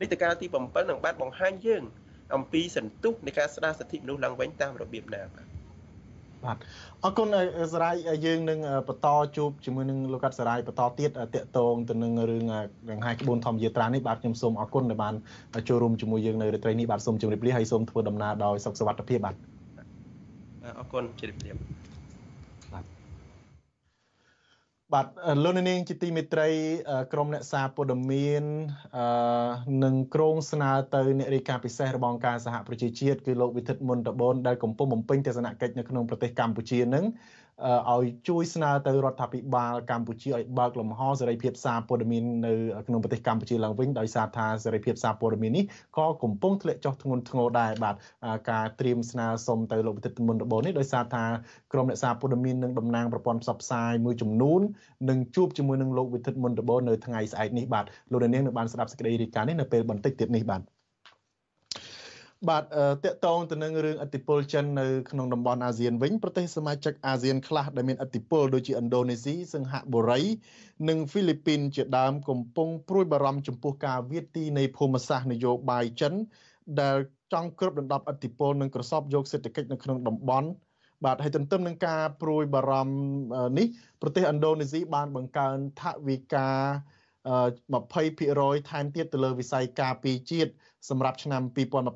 នីតិកាលទី7នឹងបានបង្ហាញយើង អំពីសន្ទុះនៃការស្ដារសិទ្ធិមនុស្សឡើងវិញតាមរបៀបណាបាទបាទអរគុណសរាយយើងនឹងបន្តជួបជាមួយនឹងលោកកាត់សរាយបន្តទៀតតកតងទៅនឹងរឿងដង្ហែក្បួនធម្មយាត្រានេះបាទខ្ញុំសូមអរគុណដែលបានចូលរួមជាមួយយើងនៅរាត្រីនេះបាទសូមជម្រាបលាហើយសូមធ្វើដំណើរដោយសុខសុវត្ថិភាពបាទអរគុណជម្រាបលា បាទលោកនាងជាទីមេត្រីក្រមអ្នកសារព័ត៌មាននឹងក្រងស្នើទៅអ្នករាយការណ៍ពិសេសរបស់អង្គការសហប្រជាជាតិគឺលោកវិធិតមុនតបនដែលកំពុងបំពេញទស្សនកិច្ចនៅក្នុងប្រទេសកម្ពុជានឹង ឲ្យជួយស្នើទៅរដ្ឋាភិបាលកម្ពុជាឲ្យបើកលំហសេរីភាពសារព័ត៌មាននៅក្នុងប្រទេសកម្ពុជាឡើងវិញដោយសារថាសេរីភាពសារព័ត៌មាននេះក៏កំពុងធ្លាក់ចុះធ្ងន់ធ្ងរដែរបាទការត្រៀមស្នើសុំទៅលោកវិទិតមុនរបបនេះដោយសារថាក្រុមអ្នកសារព័ត៌មាននិងតំណាងប្រព័ន្ធផ្សព្វផ្សាយមួយចំនួននឹងជួបជាមួយនឹងលោកវិទិតមុនរបបនៅថ្ងៃស្អែកនេះបាទលោកនាងនឹងបានស្ដាប់សេចក្តីរាយការណ៍នេះនៅពេលបន្តិចទៀតនេះបាទ បាទតកតងទៅនឹងរឿងអធិបុលចិននៅក្នុងតំបន់អាស៊ានវិញប្រទេសសមាជិកអាស៊ានខ្លះដែលមានអធិបុលដូចជាឥណ្ឌូនេស៊ីសិង្ហបុរី និងហ្វីលីពីនជាដើមកំពុងព្រួយបារម្ភចំពោះការវាយទីនៃភូមិសាស្ត្រនយោបាយចិន ដែលចង់គ្របដណ្ដប់អធិបុលនិងក្រសោបយកសេដ្ឋកិច្ចនៅក្នុងតំបន់បាទហើយទន្ទឹមនឹងការព្រួយបារម្ភនេះប្រទេសឥណ្ឌូនេស៊ីបានបង្កើនថវិកា 20%ថែមទៀតទៅលើវិស័យការពារជាតិសម្រាប់ឆ្នាំ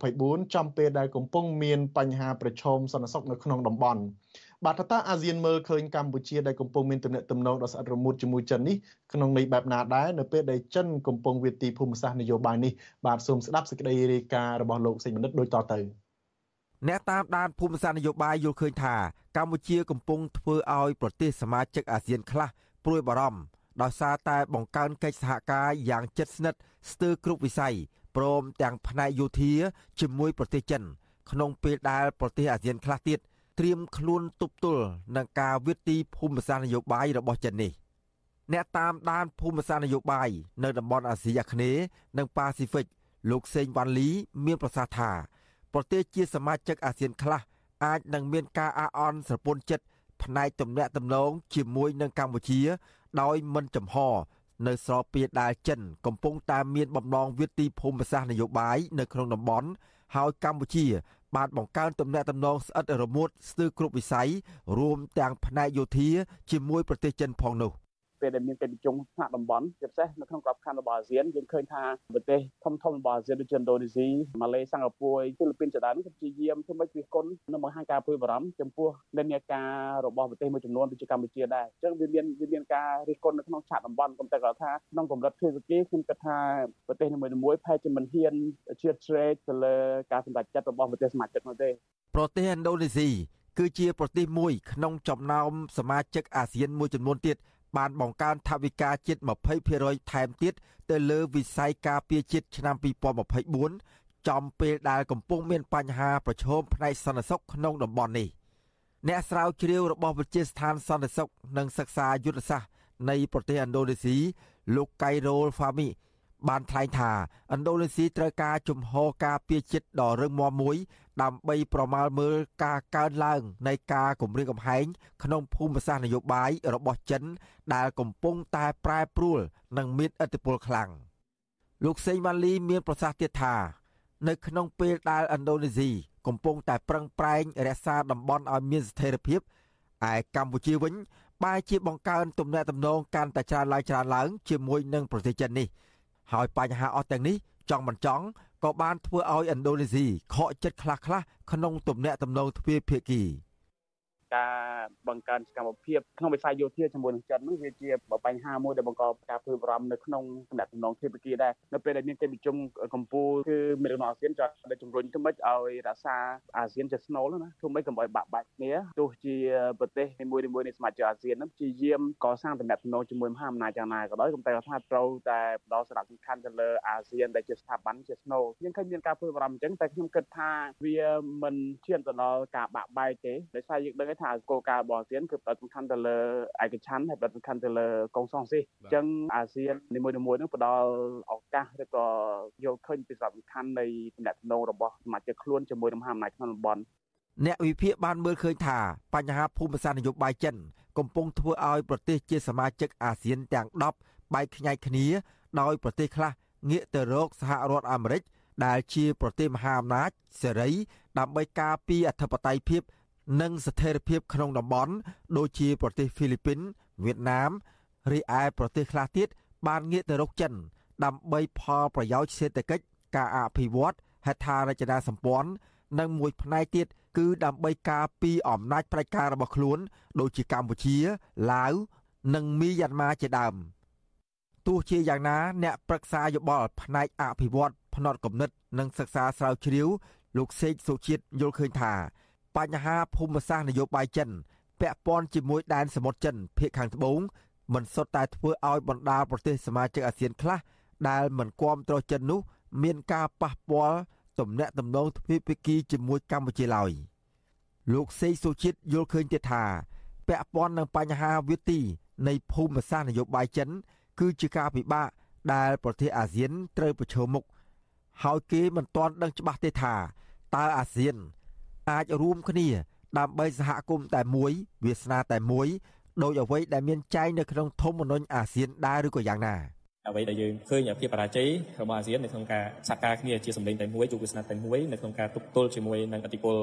2024ចំពេលដែលកំពុងមានបញ្ហាប្រឈមសន្តិសុខនៅក្នុងតំបន់បាទតើអាស៊ានមើលឃើញកម្ពុជាដែលកំពុងមានទំនាក់ទំនងដ៏ស្អិតរមួតជាមួយចិននេះក្នុងន័យបែបណាដែរនៅពេលដែលចិនកំពុងវាទីភូមិសាស្ត្រនយោបាយនេះបាទសូមស្ដាប់សេចក្តីរាយការណ៍របស់លោកសេចបណ្ឌិតដូចតទៅអ្នកតាមដានភូមិសាស្ត្រនយោបាយយល់ឃើញថាកម្ពុជាកំពុងធ្វើឲ្យប្រទេសសមាជិកអាស៊ានខ្លះព្រួយបារម្ភ ដោយសារតែបង្កើនកិច្ចសហការយ៉ាងជិតស្និទ្ធស្ទើរគ្រប់វិស័យព្រមទាំងផ្នែកយោធាជាមួយប្រទេសចិន ក្នុងពេលដែលប្រទេសអាស៊ានខ្លះទៀតត្រៀមខ្លួនទប់ទល់នឹងការវិទីភូមិសាស្ត្រនយោបាយរបស់ចិននេះអ្នកតាមដានភូមិសាស្ត្រនយោបាយនៅតំបន់អាស៊ីអាគ្នេយ៍និងប៉ាស៊ីហ្វិកលោកសេងវ៉ាន់លី មានប្រសាសន៍ថាប្រទេសជាសមាជិកអាស៊ានខ្លះអាចនឹងមានការអះអន់ស្រពន់ចិត្តផ្នែកទំនាក់ទំនងជាមួយនឹងកម្ពុជា ដោយមិនចំហ នៅស្របពេលដែលចិន កំពុងតែមានបំណងវិទីភូមិសាស្ត្រនយោបាយនៅក្នុងតំបន់ហើយកម្ពុជា បានបង្កើនទំនាក់ទំនងស្អិតរមួតស្ទើរគ្រប់វិស័យរួមទាំងផ្នែកយោធាជាមួយប្រទេសចិនផងនោះ។ ពេលដែលមានកិច្ចប្រជុំថ្នាក់តំបន់ជាពិសេសនៅក្នុងក្របខ័ណ្ឌរបស់អាស៊ានយើងឃើញថាប្រទេសធំធំរបស់អាស៊ានដូចជាឥណ្ឌូនេស៊ីម៉ាឡេសិង្ហបុរីហ្វីលីពីនជាដើមនេះគឺជាយាមធ្វើម៉េចវាគុណនៅបង្ហាញការព្រួយបារម្ភចំពោះនិន្នាការរបស់ប្រទេសមួយចំនួនដូចជាកម្ពុជាដែរអញ្ចឹងវាមានវាមានការរិះគន់នៅក្នុងឆាកតំបន់ក៏តែគាត់ថាក្នុងកម្រិតភាគីខ្ញុំគិតថាប្រទេសនីមួយៗផែជាមិនហ៊ានជឿជ្រែកទៅលើការសម្រេចចិត្តរបស់ប្រទេសសមាជិកនោះទេប្រទេសឥណ្ឌូនេស៊ីគឺជាប្រទេសមួយក្នុងចំណោមសមាជិកអាស៊ានមួយចំនួនទៀត បានបង្កើនថវិកាជាតិ20%ថែមទៀតទៅលើវិស័យការពារជាតិឆ្នាំ2024ចំពេលដែលកំពុងមានបញ្ហាប្រឈមផ្នែកសន្តិសុខក្នុងតំបន់នេះអ្នកស្រាវជ្រាវរបស់វិទ្យាស្ថានសន្តិសុខនិងសិក្សាយុទ្ធសាស្ត្រនៃប្រទេសឥណ្ឌូនេស៊ីលោកកៃរ៉ូលហ្វាមី បានថ្លែងថាឥណ្ឌូនេស៊ីត្រូវការជំហរការពារចិត្តដ៏រឹងមាំមួយ ដើម្បីប្រមាលមើលការកើនឡើងនៃការគម្រាមកំហែងក្នុងភូមិសាស្ត្រនយោបាយរបស់ចិន ដែលកំពុងតែប្រែប្រួលនិងមានឥទ្ធិពលខ្លាំងលោកសេងវ៉ាលីមានប្រសាសន៍ទៀតថានៅក្នុងពេលដែលឥណ្ឌូនេស៊ីកំពុងតែប្រឹងប្រែងរក្សាតំបន់ឲ្យមានស្ថិរភាពឯកម្ពុជាវិញបែរជាបង្កើនទំនាក់ទំនងកាន់តែច្រើនឡើងច្រើនឡើងជាមួយនឹងប្រទេសចិននេះ ហើយបញ្ហាអស់ទាំងនេះចង់មិនចង់ក៏បានធ្វើឲ្យឥណ្ឌូនេស៊ីខកចិត្តខ្លះៗក្នុងទំនាក់ទំនងទ្វេភាគី។ ការបង្កើនសកម្មភាពក្នុងវិស័យយោធាជាមួយនឹងចិនហ្នឹងវាជាបញ្ហាមួយដែលបង្កការព្រួយបារម្ភនៅក្នុងតំណែងធិបតីដែរនៅពេលដែលមានកិច្ចប្រជុំកម្ពុជាគឺមានរដ្ឋអាស៊ានចង់តែជំរុញទៅម៉េចឲ្យរក្សាអាស៊ានជាស្នូលណាធ្វើម៉េចកុំឲ្យបាក់បាច់គ្នាទោះជាប្រទេសនីមួយៗនៃសមាជិកអាស៊ានហ្នឹងព្យាយាមកសាងតំណែងជាមួយមហាអំណាចយ៉ាងណាក៏ដោយក៏តែថាត្រូវតែផ្ដោតសារៈសំខាន់ទៅលើអាស៊ានដែលជាស្ថាប័នជាស្នូលយើងឃើញមានការព្រួយបារម្ភអញ្ចឹងតែខ្ញុំគិតថាវាមិនឈានទៅដល់ការបាក់បែកទេដោយសារយើងដឹងថាគោលការណ៍របស់អាស៊ានគឺផ្ដោតសំខាន់ទៅលើឯកច្ឆន្ទហើយផ្ដោតសំខាន់ទៅលើកុងសង្ស៊ីអញ្ចឹងអាស៊ាននីមួយៗនឹងផ្ដល់ឱកាសឬក៏យល់ឃើញពីសារៈសំខាន់នៃទំនាក់ទំនងរបស់សមាជិកខ្លួនជាមួយនឹងមហាអំណាចក្នុងតំបន់អ្នកវិភាគបានមើលឃើញថាបញ្ហាភូមិសាស្ត្រនយោបាយចិន កំពុងធ្វើឲ្យប្រទេសជាសមាជិកអាស៊ានទាំង10បែកខ្ញែកគ្នា ដោយប្រទេសខ្លះងាកទៅរកសហរដ្ឋអាមេរិកដែលជាប្រទេសមហាអំណាចសេរីដើម្បីការពារអធិបតេយ្យភាព និងស្ថិរភាពក្នុងតំបន់ដូចជាប្រទេសហ្វីលីពីនវៀតណាមរីឯប្រទេសខ្លះទៀតបានងាកទៅរកចិន ដើម្បីផលប្រយោជន៍សេដ្ឋកិច្ចការអភិវឌ្ឍហេដ្ឋារចនាសម្ព័ន្ធនិងមួយផ្នែកទៀតគឺដើម្បីការពីអំណាចផ្ដាច់ការរបស់ខ្លួន ដូចជាកម្ពុជាឡាវនិងមីយ៉ាន់ម៉ាជាដើមទោះជាយ៉ាងណា អ្នកប្រឹក្សាយោបល់ផ្នែកអភិវឌ្ឍផ្នត់គំនិត និងសិក្សាស្រាវជ្រាវលោកសេកសុជាតិយល់ឃើញថា បញ្ហាភូមិសាស្ត្រនយោបាយចិនពាក់ព័ន្ធជាមួយដែនសមុទ្រចិនភាគខាងត្បូងមិនសុទ្ធតែធ្វើឲ្យបណ្ដាប្រទេសសមាជិកអាស៊ានខ្លះដែលមិនគាំទ្រចិននោះមានការប៉ះពាល់ទំនាក់ទំនងទ្វេភាគីជាមួយកម្ពុជាឡើយលោកសេកសុជាតិយល់ឃើញទៀតថាពាក់ព័ន្ធនឹងបញ្ហាវិទីនៃភូមិសាស្ត្រនយោបាយចិន គឺជាការពិបាកដែលប្រទេសអាស៊ានត្រូវប្រឈមមុខហើយគេមិនទាន់ដឹងច្បាស់ទេថាតើអាស៊ាន អាចរួមគ្នា ដើម្បីសហគមន៍តែមួយ វាសនាតែមួយដោយអ្វីដែលមានចែងនៅក្នុងធម្មនុញ្ញអាស៊ានដែរឬក៏យ៉ាងណាអ្វីដែលយើងឃើញភាពបរាជ័យរបស់អាស៊ាននៅក្នុងការសហការគ្នាជាសម្លេងតែមួយយុទ្ធសាស្ត្រតែមួយនៅក្នុងការទប់ទល់ជាមួយនឹងអធិបុល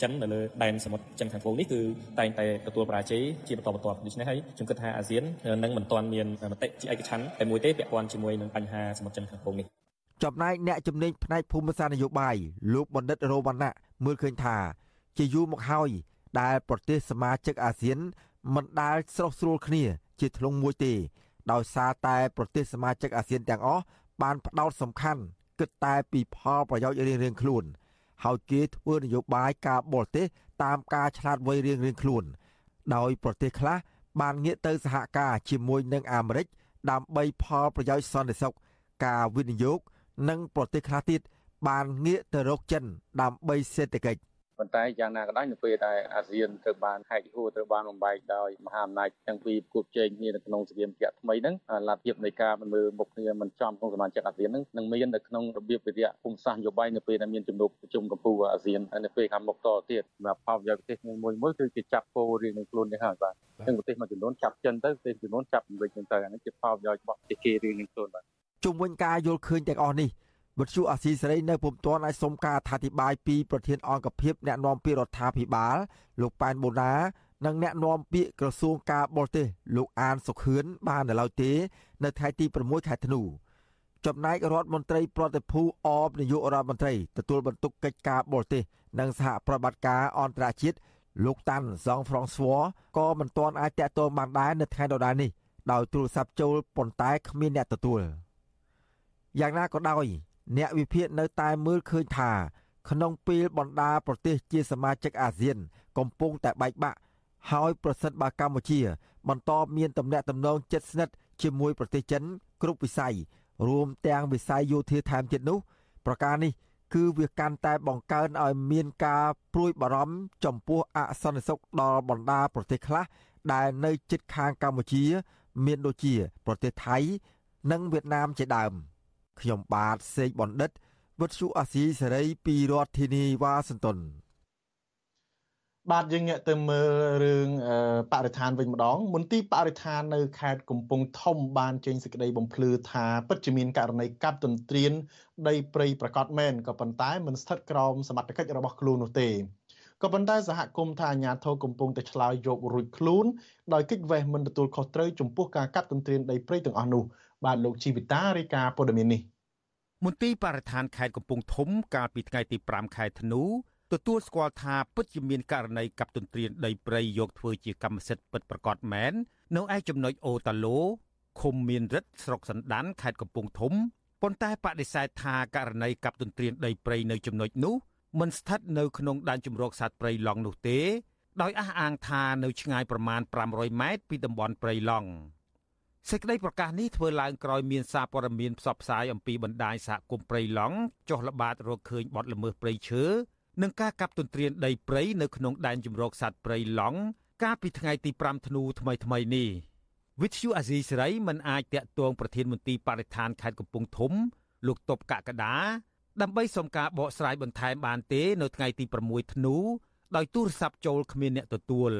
ចិននៅលើដែនសមុទ្រចិនខាងត្បូងនេះគឺតែងតែទទួលបរាជ័យជាបន្តបន្ទាប់ដូច្នេះហើយខ្ញុំគិតថាអាស៊ាននឹងមិនទាន់មានមតិជាឯកច្ឆន្ទតែមួយទេពាក់ព័ន្ធជាមួយនឹងបញ្ហាសមុទ្រចិនខាងត្បូងនេះចំណែកអ្នកជំនាញផ្នែកភូមិសាស្ត្រនយោបាយលោកបណ្ឌិតរោវណ្ណៈ មើលឃើញថា ជាយូរមកហើយ ដែលប្រទេសសមាជិកអាស៊ាន មិនដែលស្រោះស្រួលគ្នា ជាធ្លុងមួយទេ ដោយសារតែប្រទេសសមាជិកអាស៊ានទាំងអស់បានផ្ដោតសំខាន់គិតតែពីផលប្រយោជន៍រៀងៗខ្លួន ហើយគេធ្វើនយោបាយការបរទេសតាមការឆ្លាតវៃរៀងៗខ្លួន ដោយប្រទេសខ្លះបានងាកទៅសហការជាមួយនឹងអាមេរិកដើម្បីផលប្រយោជន៍សន្តិសុខការវិនិយោគនិងប្រទេសខ្លះទៀត បានងាកទៅរកចិនដើម្បីសេដ្ឋកិច្ចប៉ុន្តែយ៉ាងណាក៏ដោយនៅពេលដែលអាស៊ានត្រូវបានហែកហួរត្រូវបានបំបែកដោយមហាអំណាចទាំងពីរគប់ជែងគ្នានៅក្នុងសង្គមគៈថ្មីហ្នឹងលទ្ធភាពនៃការមើលមុខគ្នាមិនចំក្នុងសមាជិកអាស៊ានហ្នឹងនឹងមាននៅក្នុងរបៀបវិទ្យាភូមិសាស្ត្រនយោបាយនៅពេលដែលមានជំនួបប្រជុំកម្ពុជាអាស៊ានហើយនៅពេលខាងមុខតទៀតសម្រាប់ផលប្រយោជន៍ប្រទេសមួយមួយគឺគេចាប់គោរៀងនឹងខ្លួននេះហើយបាទទាំងប្រទេសមួយចំនួនចាប់ចិនទៅប្រទេសចំនួនចាប់អាមេរិកទៅអានេះជាផលប្រយោជន៍របស់ប្រទេសគេរៀងនឹងខ្លួនបាទជុំវិញការយល់ឃើញទាំងអស់នេះ វិទ្យុអាស៊ីសេរីនៅពុំទាន់អាចសុំការអធិប្បាយពីប្រធានអង្គភិបអ្នកណែនាំពាក្យរដ្ឋាភិបាលលោកប៉ែនបូណានិងអ្នកណែនាំពាក្យក្រសួងការបរទេសលោកអានសុខឿនបាននៅឡើយទេ នៅថ្ងៃទី6ខែធ្នូចំណែករដ្ឋមន្ត្រីប្រតិភូអបនាយករដ្ឋមន្ត្រីទទួលបន្ទុកកិច្ចការបរទេសនិងសហប្រតិបត្តិការអន្តរជាតិលោកតាន់សងហ្វ្រង់ស្វ័រក៏មិនទាន់អាចតាក់ទងបានដែរនៅថ្ងៃដដែលនេះដោយទូរស័ព្ទចូលប៉ុន្តែគ្មានអ្នកទទួលយ៉ាងណាក៏ដោយ អ្នកវិភាគនៅតែមើលឃើញថាក្នុងពេលបណ្ដាប្រទេសជាសមាជិកអាស៊ាន កំពុងតែបែកបាក់ហើយប្រសិនបើកម្ពុជា បន្តមានទំនាក់ទំនងជិតស្និទ្ធជាមួយប្រទេសចិន គ្រប់វិស័យរួមទាំងវិស័យយោធាថែមទៀតនោះ ប្រការនេះ គឺវាកាន់តែបង្កើនឲ្យមានការព្រួយបារម្ភចំពោះអសន្តិសុខដល់បណ្ដាប្រទេសខ្លះដែលនៅជិតខាងកម្ពុជា មានដូចជា ប្រទេសថៃ និងវៀតណាមជាដើម។ ខ្ញុំបាទសេកបណ្ឌិតវុទ្ធុអាស៊ីសេរីពីរដ្ឋធានីវ៉ាស៊ីនតោនបាទយើងងាកទៅមើលរឿងបរិស្ថានវិញម្ដងមន្ទីរបរិស្ថាននៅខេត្តកំពង់ធំបានចេញសេចក្តីបំភ្លឺថាពិតជាមានករណីកាប់ទន្ទ្រានដីព្រៃប្រកាសមែនក៏ប៉ុន្តែមិនស្ថិតក្រោមសមត្ថកិច្ចរបស់ខ្លួននោះទេក៏ប៉ុន្តែសហគមន៍ថាអាញាធរកំពុងតែឆ្លើយយករួចខ្លួនដោយគិតវេះមិនទទួលខុសត្រូវចំពោះការកាប់ទន្ទ្រានដីព្រៃទាំងអស់នោះ បាទលោកជីវិតារាយការណ៍ព័ត៌មាននេះមន្ទីរបរិស្ថានខេត្តកំពង់ធំកាលពីថ្ងៃទី5ខែធ្នូទទួលស្គាល់ថាពិតជាមានករណីកាប់ទន្ទ្រានដីព្រៃយកធ្វើជាកម្មសិទ្ធិពិតប្រាកដមែននៅឯចំណុចអូតាឡូឃុំមានរិទ្ធស្រុកសណ្ដានខេត្តកំពង់ធំប៉ុន្តែបដិសេធថាករណីកាប់ទន្ទ្រានដីព្រៃនៅចំណុចនោះមិនស្ថិតនៅក្នុងដែនជម្រកសត្វព្រៃឡង់នោះទេ ដោយអះអាងថានៅឆ្ងាយប្រមាណ500ម៉ែត្រពីតំបន់ព្រៃឡង់ សេចក្តីប្រកាសនេះធ្វើឡើងក្រោយមានសារព័ត៌មានផ្សព្វផ្សាយអំពីបណ្ដាញសហគមន៍ព្រៃឡង់ចុះល្បាតរកឃើញបទល្មើសព្រៃឈើនិងការកាប់ទន្ទ្រានដីព្រៃនៅក្នុងដែនជម្រកសត្វព្រៃឡង់កាលពីថ្ងៃទី5ធ្នូថ្មីថ្មីនេះវិទ្យុអាស៊ីសេរីមិនអាចតាក់ទងប្រធានមន្ទីរបរិស្ថានខេត្តកំពង់ធំ លោកតបកកដាដើម្បីសុំការបកស្រាយបន្ថែមបានទេ នៅថ្ងៃទី6ធ្នូដោយទូរស័ព្ទចូលគ្មានអ្នកទទួល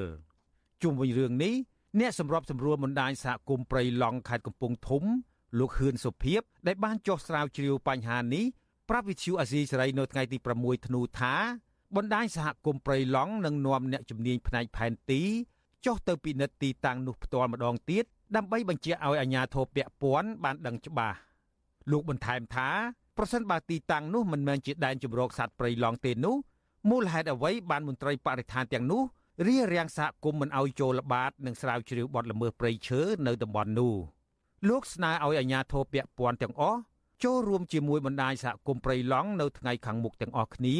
ជុំវិញរឿងនេះ អ្នកសម្របសម្រួលបណ្ដាញសហគមន៍ព្រៃឡង់ខេត្តកំពង់ធំលោកហ៊ឿនសុភីបដែលបានចុះស្រាវជ្រាវបញ្ហានេះប្រាប់វិទ្យុអាស៊ីសេរីនៅថ្ងៃទី6ធ្នូថាបណ្ដាញសហគមន៍ព្រៃឡង់នឹងនាំអ្នកជំនាញផ្នែកផែនទីចុះទៅពិនិត្យទីតាំងនោះផ្ទាល់ម្ដងទៀតដើម្បីបញ្ជាក់ឲ្យអាជ្ញាធរពាក់ព័ន្ធបានដឹងច្បាស់លោកបន្ថែមថាប្រសិនបើទីតាំងនោះមិនមែនជាដែនជម្រកសត្វព្រៃឡង់ទេនោះមូលហេតុអ្វីបានមន្ត្រីបរិស្ថានទាំងនោះ រារាំងសហគមន៍មិនឲ្យចូលល្បាតនិងស្រាវជ្រាវបទល្មើសព្រៃឈើនៅតំបន់នោះលោកស្នើឲ្យអាជ្ញាធរពាក់ព័ន្ធទាំងអស់ចូលរួមជាមួយបណ្ដាញសហគមន៍ព្រៃឡង់នៅថ្ងៃខាងមុខទាំងអស់គ្នា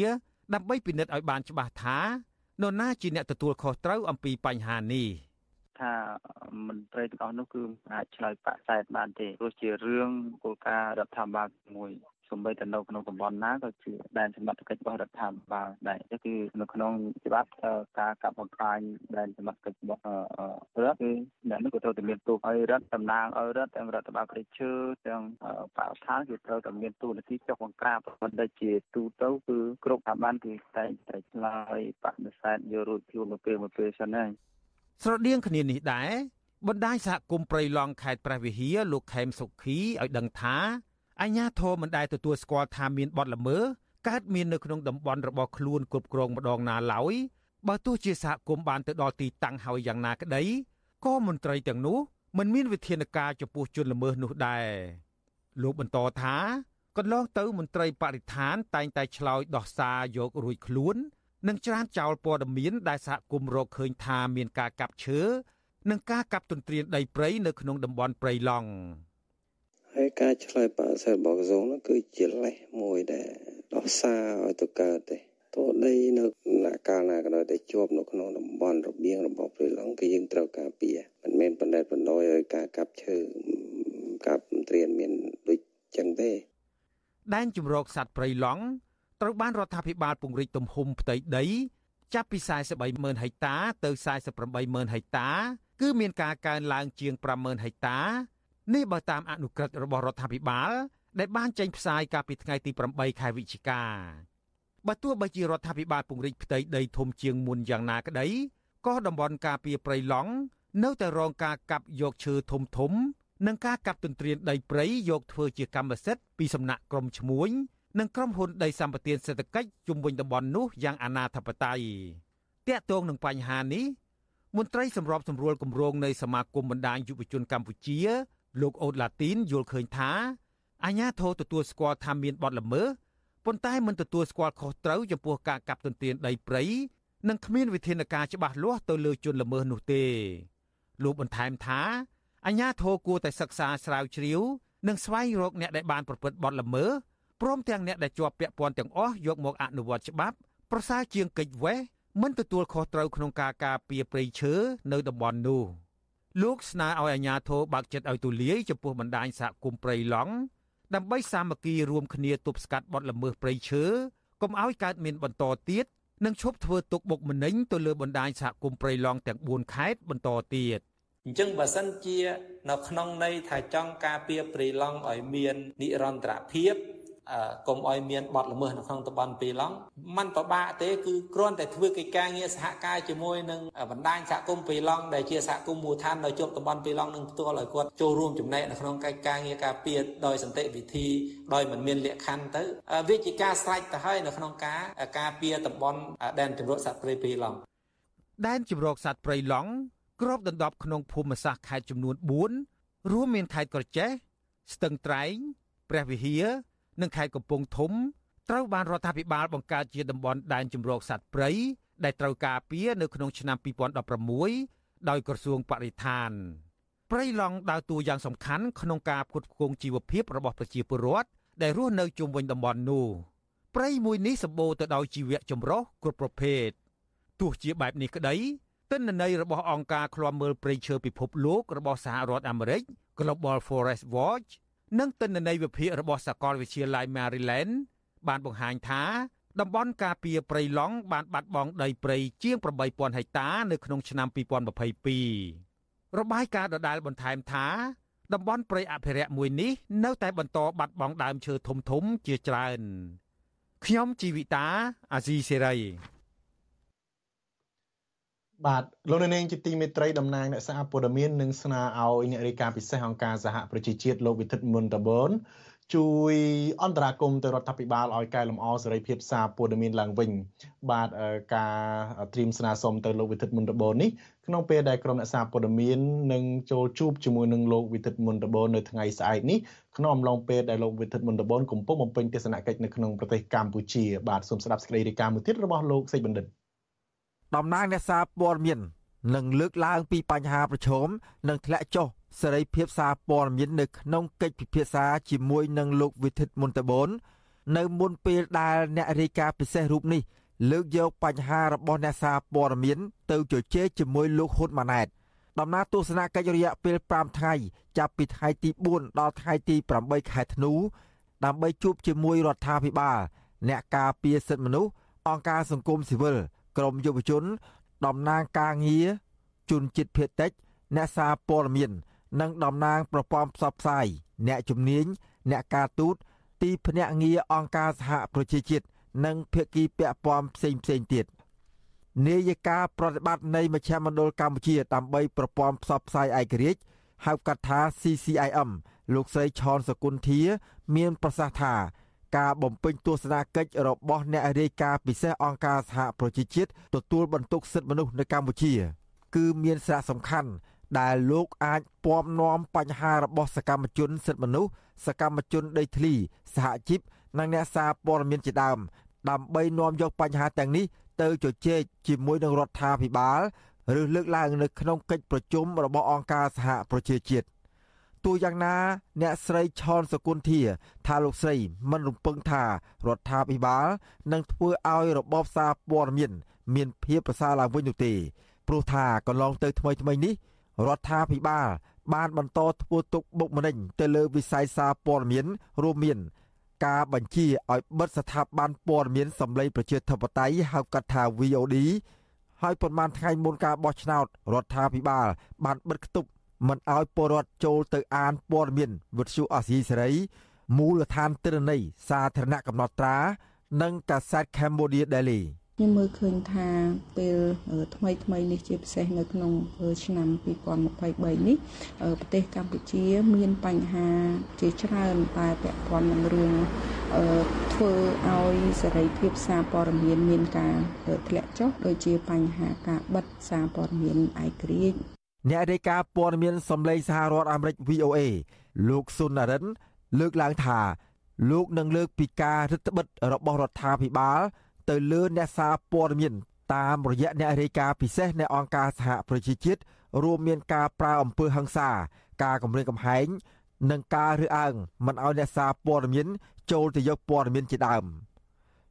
ដើម្បីពិនិត្យឲ្យបានច្បាស់ថានរណាជាអ្នកទទួលខុសត្រូវអំពីបញ្ហានេះថាមន្ត្រីទាំងអស់នោះគឺអាចឆ្លើយបាក់សែតបានទេព្រោះជារឿងគោលការណ៍រដ្ឋាភិបាលមួយ សំបីតែនៅក្នុងតំបន់ណាក៏ជាដែនសមត្ថកិច្ចរបស់រដ្ឋាភិបាលដែរគឺនៅក្នុងច្បាប់ការកាប់បំផ្លាញដែនសមត្ថកិច្ចរបស់រដ្ឋគឺអ្នកនោះក៏ត្រូវតែមានទូឲ្យរដ្ឋតំណាងឲ្យរដ្ឋទាំងរដ្ឋបាលព្រៃឈើទាំងបរិស្ថានគឺត្រូវតែមានទូនាទីចុះបង្ក្រាបប៉ុន្តែជាទូទៅគឺគ្រប់ស្ថាប័នគឺតែងតែឆ្លើយបដិសេធយករួចខ្លួនមកពេលមកពេលសិនហើយស្រដៀងគ្នានេះដែរបណ្ដាញសហគមន៍ព្រៃឡង់ខេត្តព្រះវិហារលោកខេមសុខីឲ្យដឹងថា អាញាធរមិនដែលទទួលស្គាល់ថាមានបទល្មើសកើតមាននៅក្នុងតំបន់របស់ខ្លួនគ្រប់គ្រងម្ដងណាឡើយបើទោះជាសហគមន៍បានទៅដល់ទីតាំងហើយយ៉ាងណាក្តីក៏មន្ត្រីទាំងនោះមិនមានវិធានការចំពោះជនល្មើសនោះដែរលោកបន្តថាកន្លងទៅមន្ត្រីបរិស្ថានតែងតែឆ្លើយដោះសារយករួចខ្លួន និងច្រានចោលព័ត៌មានដែលសហគមន៍រកឃើញថាមានការកាប់ឈើនិងការកាប់ទន្ទ្រានដីព្រៃនៅក្នុងតំបន់ព្រៃឡង់ ហើយការឆ្លើយបដិសេធរបស់ក្រសួងនោះគឺជាលេសមួយដែលដោះសារឲ្យទៅកើតទេទោះដីនៅណាកាលណាក៏ដោយតែជាប់នៅក្នុងតំបន់របៀងរបស់ព្រៃឡង់គឺយើងត្រូវការពារមិនមែនបណ្ដេតបណ្ដោយឲ្យការកាប់ឈើកាប់ត្រៀនមានដូចចឹងទេដែនជំរកសត្វព្រៃឡង់ត្រូវបានរដ្ឋាភិបាលពង្រីកទំហំផ្ទៃដីចាប់ពី430000ហិកតាទៅ48000ហិកតា គឺមានការកើនឡើងជាង50000ហិកតា នេះបើតាមអនុក្រឹត្យរបស់រដ្ឋាភិបាល ដែលបានចេញផ្សាយកាលពីថ្ងៃទី8ខែវិច្ឆិកាបើទោះបីជារដ្ឋាភិបាលពង្រីកផ្ទៃដីធំជាងមុនយ៉ាងណាក្តីក៏តំបន់ការពារព្រៃឡង់នៅតែរងការកាប់យកឈើធំធំ និងការកាប់ទន្ទ្រានដីព្រៃយកធ្វើជាកម្មសិទ្ធិពីសំណាក់ក្រុមឈ្មួញនិងក្រុមហ៊ុនដីសម្បត្តិសេដ្ឋកិច្ចជុំវិញតំបន់នោះយ៉ាងអនាធបត័យតាក់ទងនឹងបញ្ហានេះមន្ត្រីសម្របសម្រួលគម្រោងនៃសមាគមបណ្ដាញយុវជនកម្ពុជា លោកអូតឡាទីនយល់ឃើញថាអាញាធរទទួលស្គាល់ថាមានបទល្មើសប៉ុន្តែមិនទទួលស្គាល់ខុសត្រូវចំពោះការកាប់ទន្ទ្រានដីព្រៃនិងគ្មានវិធានការច្បាស់លាស់ទៅលើជនល្មើសនោះទេលោកបន្ថែមថាអាញាធរគួរតែសិក្សាស្រាវជ្រាវនិងស្វែងរកអ្នកដែលបានប្រព្រឹត្តបទល្មើសព្រមទាំងអ្នកដែលជាប់ពាក់ព័ន្ធទាំងអស់យកមកអនុវត្តច្បាប់ប្រសើរជាងកិច្ចវេះមិនទទួលខុសត្រូវក្នុងការការពារព្រៃឈើនៅតំបន់នោះ លោកស្នើឲ្យអាជ្ញាធរបើកចិត្តឲ្យទូលាយចំពោះបណ្ដាញសហគមន៍ព្រៃឡង់ដើម្បីសាមគ្គីរួមគ្នាទប់ស្កាត់បទល្មើសព្រៃឈើកុំឲ្យកើតមានបន្តទៀតនិងឈប់ធ្វើទុកបុកម្នេញទៅលើបណ្ដាញសហគមន៍ព្រៃឡង់ទាំង4ខេត្តបន្តទៀតអញ្ចឹងបើសិនជានៅក្នុងន័យថាចង់ការពារព្រៃឡង់ឲ្យមាននិរន្តរភាព កុំឲ្យមានបទល្មើសនៅក្នុងតំបន់ពីឡង់มันពិបាកទេគឺគ្រាន់តែធ្វើកិច្ចការងារសហការជាមួយនឹងបណ្ដាញសហគមន៍ពីឡង់ដែលជាសហគមន៍មូលដ្ឋាននៅជាប់តំបន់ពីឡង់នឹងផ្ទាល់ឲ្យគាត់ចូលរួមចំណែកនៅក្នុងកិច្ចការងារការពារដោយសន្តិវិធីដោយមិនមានលក្ខខណ្ឌទៅវាជាការស្រេចទៅហើយនៅក្នុងការការពារតំបន់ដែនជម្រកសត្វព្រៃពីឡង់ដែនជម្រកសត្វព្រៃឡង់គ្របដណ្ដប់ក្នុងភូមិសាស្ត្រខេត្តចំនួន4រួមមានខេត្តក្រចេះស្ទឹងត្រែងព្រះវិហារ និងខេត្តកំពង់ធំត្រូវបានរដ្ឋាភិបាលបង្កើតជាតំបន់ដែនជម្រកសត្វព្រៃដែលត្រូវការពារនៅក្នុងឆ្នាំ2016ដោយក្រសួងបរិស្ថានព្រៃឡង់ដើរតួយ៉ាងសំខាន់ក្នុងការផ្គត់ផ្គង់ជីវភាពរបស់ប្រជាពលរដ្ឋដែលរស់នៅជុំវិញតំបន់នោះព្រៃមួយនេះសម្បូរទៅដោយជីវៈចម្រុះគ្រប់ប្រភេទទោះជាបែបនេះក្តីទិន្នន័យរបស់អង្គការឃ្លាំមើលព្រៃឈើពិភពលោករបស់សហរដ្ឋអាមេរិក Global Forest Watch និងទិន្នន័យវិភាគរបស់សាកលវិទ្យាល័យ Maryland បានបង្ហាញថាតំបន់ការពារព្រៃឡង់បានបាត់បង់ដីព្រៃជាង8000ហិកតានៅក្នុងឆ្នាំ2022របាយការណ៍ដដែលបន្ថែមថាតំបន់ព្រៃអភិរក្សមួយនេះនៅតែបន្តបាត់បង់ដើមឈើធំធំជាច្រើនខ្ញុំជីវិតាអាស៊ីសេរី បាទលោកនាងជាទីមេត្រីតំណាងអ្នកសារព័ត៌មាននិងស្នើឲ្យអ្នករាយការណ៍ពិសេសអង្គការសហប្រជាជាតិលោកវិទិតមុនតបនជួយអន្តរាគមន៍ទៅរដ្ឋាភិបាលឲ្យកែលម្អសេរីភាពសារព័ត៌មានឡើងវិញ បាទការត្រៀមស្នើសុំទៅលោកវិទិតមុនតបននេះក្នុងពេលដែលក្រុមអ្នកសារព័ត៌មាននឹងចូលជួបជាមួយនឹងលោកវិទិតមុនតបននៅថ្ងៃស្អែកនេះក្នុងអំឡុងពេលដែលលោកវិទិតមុនតបនកំពុងបំពេញទស្សនកិច្ចនៅក្នុងប្រទេសកម្ពុជាបាទសូមស្ដាប់សេចក្តីរាយការណ៍មួយទៀតរបស់លោកសេចបណ្ឌិត តំណាងអ្នកសារព័ត៌មាននឹងលើកឡើងពីបញ្ហាប្រឈមនិងធ្លាក់ចុះសេរីភាពសារព័ត៌មាននៅក្នុងកិច្ចពិភាក្សាជាមួយនឹងលោកវិធិតមុនតបូននៅមុនពេលដែលអ្នករាយការណ៍ពិសេសរូបនេះលើកយកបញ្ហារបស់អ្នកសារព័ត៌មានទៅជជែកជាមួយលោកហ៊ុនម៉ាណែតដំណើរទស្សនកិច្ចរយៈពេល5ថ្ងៃចាប់ពីថ្ងៃទី4ដល់ថ្ងៃទី8ខែធ្នូដើម្បីជួបជាមួយរដ្ឋាភិបាលអ្នកការពារសិទ្ធិមនុស្សអង្គការសង្គមស៊ីវិល ក្រមយុវជន តំណាងការងារជនជាតិភៀតតិចអ្នកសារព័ត៌មាន និងតំណាងប្រព័ន្ធផ្សព្វផ្សាយអ្នកជំនាញអ្នកការទូតទីភ្នាក់ងារអង្គការសហប្រជាជាតិនិងភាគីពាក់ព័ន្ធផ្សេងផ្សេងទៀតនាយិកាប្រតិបត្តិនៃមជ្ឈមណ្ឌលកម្ពុជាដើម្បីប្រព័ន្ធផ្សព្វផ្សាយឯករាជ្យហៅកាត់ថា CCIM លោកស្រីឆនសគុណធា មានប្រសាសន៍ថា ការបំពេញទស្សនកិច្ចរបស់អ្នករាយការណ៍ពិសេសអង្គការសហប្រជាជាតិទទួលបន្ទុកសិទ្ធិមនុស្សនៅកម្ពុជា គឺមានសារៈសំខាន់ដែលលោកអាចពំនាំបញ្ហារបស់សកម្មជនសិទ្ធិមនុស្សសកម្មជនដីធ្លីសហជីពនិងអ្នកសារព័ត៌មានជាដើមដើម្បីនាំយកបញ្ហាទាំងនេះទៅជជែកជាមួយនឹងរដ្ឋាភិបាលឬលើកឡើងនៅក្នុងកិច្ចប្រជុំរបស់អង្គការសហប្រជាជាតិ ទោះយ៉ាងណា អ្នកស្រីឆនសគុណធា ថាលោកស្រីមិនរំពឹងថារដ្ឋាភិបាលនឹងធ្វើឲ្យរបបសារព័ត៌មាន មានភាពប្រសើរឡើងវិញនោះទេព្រោះថាកន្លងទៅថ្មីថ្មីនេះរដ្ឋាភិបាល បានបន្តធ្វើទុកបុកម្នេញទៅលើវិស័យសារព័ត៌មានរួមមាន ការបញ្ជាឲ្យបិទស្ថាប័នព័ត៌មានសម្លេងប្រជាធិបតេយ្យហៅកាត់ថា VOD ហើយប៉ុន្មានថ្ងៃមុនការបោះឆ្នោតរដ្ឋាភិបាល បានបិទគប់ មិនឲ្យពលរដ្ឋចូលទៅអានព័ត៌មានវិទ្យុអាស៊ីសេរីមូលដ្ឋានទិន្នន័យសាធារណៈកំណត់ត្រា និងកាសែត Cambodia Daily ខ្ញុំមើលឃើញថាពេលថ្មីថ្មីនេះជាពិសេសនៅក្នុងឆ្នាំ2023នេះប្រទេសកម្ពុជាមានបញ្ហាជាច្រើនតែពាក់ព័ន្ធនឹងរឿងធ្វើឲ្យសេរីភាពសារព័ត៌មានមានការធ្លាក់ចុះដូចជាបញ្ហាការបិទសារព័ត៌មានឯករាជ្យ អ្នករាយការណ៍ព័ត៌មានសម្លេងសហរដ្ឋអាមេរិក VOA លោកស៊ុនណារិន លើកឡើងថាលោកនឹងលើកពីការរឹតបន្តឹងរបស់រដ្ឋាភិបាល ទៅលើអ្នកសារព័ត៌មានតាមរយៈអ្នករាយការណ៍ពិសេសនៃអង្គការសហប្រជាជាតិរួមមានការប្រើអំពើហិង្សា ការគំរាមកំហែងនិងការរើសអើងមិនឲ្យអ្នកសារព័ត៌មានចូលទៅយកព័ត៌មានជាដើម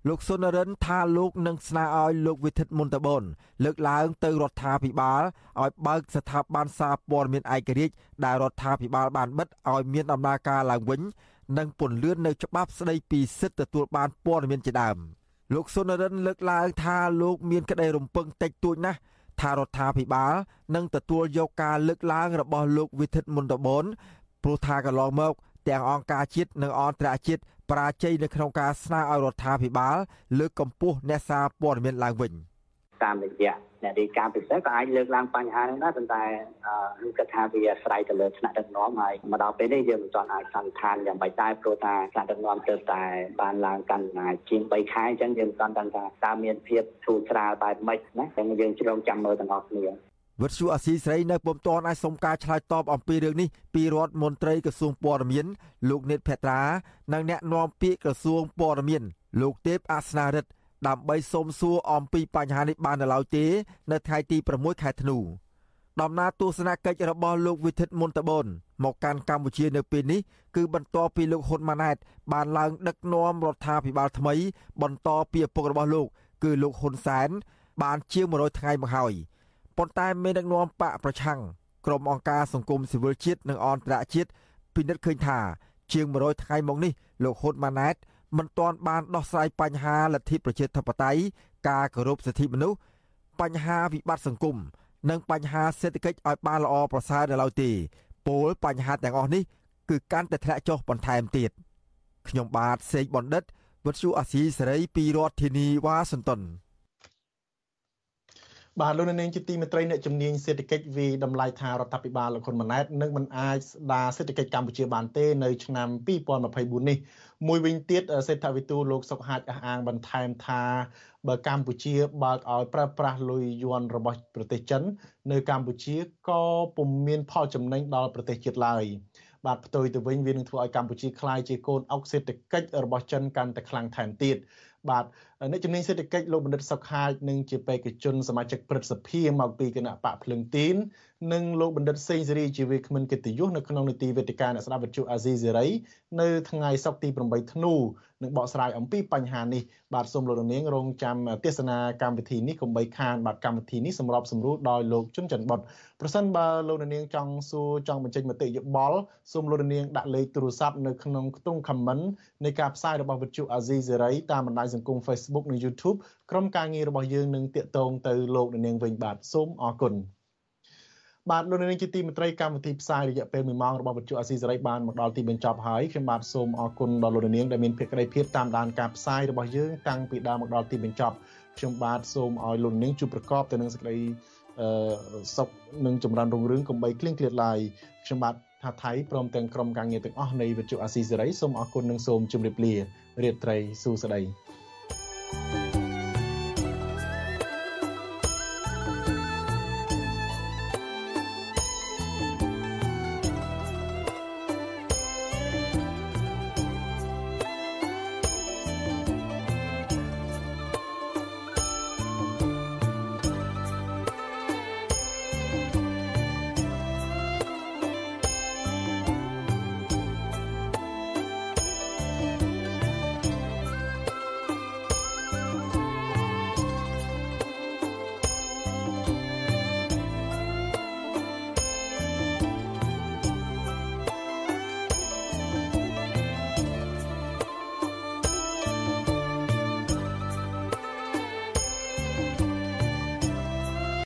លោកសុនរិនថាលោកនឹងស្នើឲ្យលោកវិធិតមុនតបនលើកឡើងទៅរដ្ឋាភិបាលឲ្យបើកស្ថាប័នសារព័ត៌មានឯករាជ្យដែលរដ្ឋាភិបាលបានបិទឲ្យមានដំណើរការឡើងវិញនិងពន្លឿននៅច្បាប់ស្តីពីសិទ្ធិទទួលបានព័ត៌មានជាដើម។លោកសុនរិនលើកឡើងថាលោកមានក្តីរំពឹងតិចតួចណាស់ថារដ្ឋាភិបាលនឹងទទួលយកការលើកឡើងរបស់លោកវិធិតមុនតបនព្រោះថាកន្លងមកទាំងអង្គការជាតិនិងអន្តរជាតិប រាជ័យនៅក្នុងការស្នើឲ្យរដ្ឋាភិបាលលើកកម្ពស់អ្នកសារព័ត៌មានឡើងវិញតាមរយៈអ្នករាយការណ៍ពិសេសក៏អាចលើកឡើងបញ្ហានេះដែរប៉ុន្តែខ្ញុំគិតថាវាអាស្រ័យទៅលើថ្នាក់ដឹកនាំហើយមកដល់ពេលនេះយើងមិនទាន់អាចសន្និដ្ឋានយ៉ាងម៉េចដែរព្រោះថាថ្នាក់ដឹកនាំទើបតែបានឡើងកាន់អំណាចជាង3ខែអញ្ចឹងយើងមិនទាន់ដឹងថាតើមានភាពធូរស្រាលបែបម៉េចណាតែយើងជ្រងចាំមើលទាំងអស់គ្នា វិទ្យុអាស៊ីសេរីនៅពុំទាន់អាចសុំការឆ្លើយតបអំពីរឿងនេះពីរដ្ឋមន្ត្រីក្រសួងព័ត៌មានលោកនេតភត្រានិងអ្នកនាំពាក្យក្រសួងព័ត៌មានលោកទេពអាសនារិទ្ធដើម្បីសូមសួរអំពីបញ្ហានេះបាននៅឡើយទេ នៅថ្ងៃទី6ខែធ្នូដំណើរទស្សនកិច្ចរបស់លោកវិធិតមុនតបនមកកាន់កម្ពុជានៅពេលនេះគឺបន្ទាប់ពីលោកហ៊ុនម៉ាណែត បានឡើងដឹកនាំរដ្ឋាភិបាលថ្មី បន្តពីឪពុករបស់លោក គឺលោកហ៊ុនសែនបានជាង100ថ្ងៃមកហើយ ប៉ុន្តែមានដឹកនាំបកប្រឆាំងក្រុមអង្គការសង្គមស៊ីវិលជាតិនិងអន្តរជាតិពិនិត្យឃើញថាជាង100ថ្ងៃមកនេះលោកហ៊ុនម៉ាណែតមិនទាន់បានដោះស្រាយបញ្ហាលទ្ធិប្រជាធិបតេយ្យការគោរពសិទ្ធិមនុស្សបញ្ហាវិបត្តិសង្គមនិងបញ្ហាសេដ្ឋកិច្ចឲ្យបានល្អប្រសើរនៅឡើយទេពលបញ្ហាទាំងអស់នេះគឺកាន់តែធ្លាក់ចុះបន្ថែមទៀតខ្ញុំបាទសេកបណ្ឌិតវិទ្យុអាស៊ីសេរីពីរដ្ឋធានីវ៉ាស៊ីនតោន បាទលោកនាងជាទីមេត្រីអ្នកជំនាញសេដ្ឋកិច្ចវិតម្លៃថារដ្ឋាភិបាលលោកហ៊ុនម៉ាណែតនឹងមិនអាចស្ដារសេដ្ឋកិច្ចកម្ពុជាបានទេនៅឆ្នាំ2024នេះមួយវិញទៀតសេដ្ឋវិទូលោកសុកហាជអះអាងបន្ថែមថាបើកម្ពុជាបើកឲ្យប្រើប្រាស់លុយយួនរបស់ប្រទេសចិន នៅកម្ពុជាក៏ពុំមានផលចំណេញដល់ប្រទេសជាតិឡើយបាទផ្ទុយទៅវិញវានឹងធ្វើឲ្យកម្ពុជាក្លាយជាកូនអុកសេដ្ឋកិច្ចរបស់ចិនកាន់តែខ្លាំងថែមទៀត បាទអ្នកជំនាញសេដ្ឋកិច្ចលោកបណ្ឌិតសុកហាជនិងជាបេក្ខជនសមាជិកព្រឹទ្ធសភាមកពីគណៈបកភ្លឹងទីននិងលោកបណ្ឌិតសេងសេរីជាវាគ្មិនកិត្តិយសនៅក្នុងនីតិវេទិកាអ្នកស្ដាប់វិទ្យុអាស៊ីសេរីនៅថ្ងៃសុក្រទី8ធ្នូនឹងបកស្រាយអំពីបញ្ហានេះបាទសូមលោកនាងរងចាំទេសនាកម្មវិធីនេះកុំបីខានបាទកម្មវិធីនេះសម្របសម្រួលដោយលោកជុនច័ន្ទបុតប្រសិនបើលោកនាងចង់សួរចង់បញ្ចេញមតិយោបល់សូមលោកនាងដាក់លេខទូរស័ព្ទនៅក្នុងខ្ទង់ comment នៃការផ្សាយរបស់វិទ្យុអាស៊ីសេរីតាមបណ្ដាញសង្គម Facebook និង YouTube ក្រុមការងាររបស់យើងនឹងតាកតងទៅលោកនាងវិញបាទសូមអរគុណបាទលោកនាងជាទីមេត្រីកម្មវិធីផ្សាយរយៈពេល1ម៉ោងរបស់វិទ្យុអាស៊ីសេរីបានមកដល់ទីបញ្ចប់ហើយខ្ញុំបាទសូមអរគុណដល់លោកនាងដែលមានភក្ដីភាពតាមដានការផ្សាយរបស់យើងតាំងពីដើមមកដល់ទីបញ្ចប់ខ្ញុំបាទសូមឲ្យលោកនាងជួបប្រកបទៅនឹងសេចក្តីអឺសុខនិងចម្រើនរុងរឿងកុំបីគ្លៀងគ្លាតឡើយខ្ញុំបាទថាថៃព្រមទាំងក្រុមការងារទាំងអស់នៃវិទ្យុអាស៊ីសេរីសូមអរគុណនិងសូមជម្រាបលារាត្រីសួស្តី you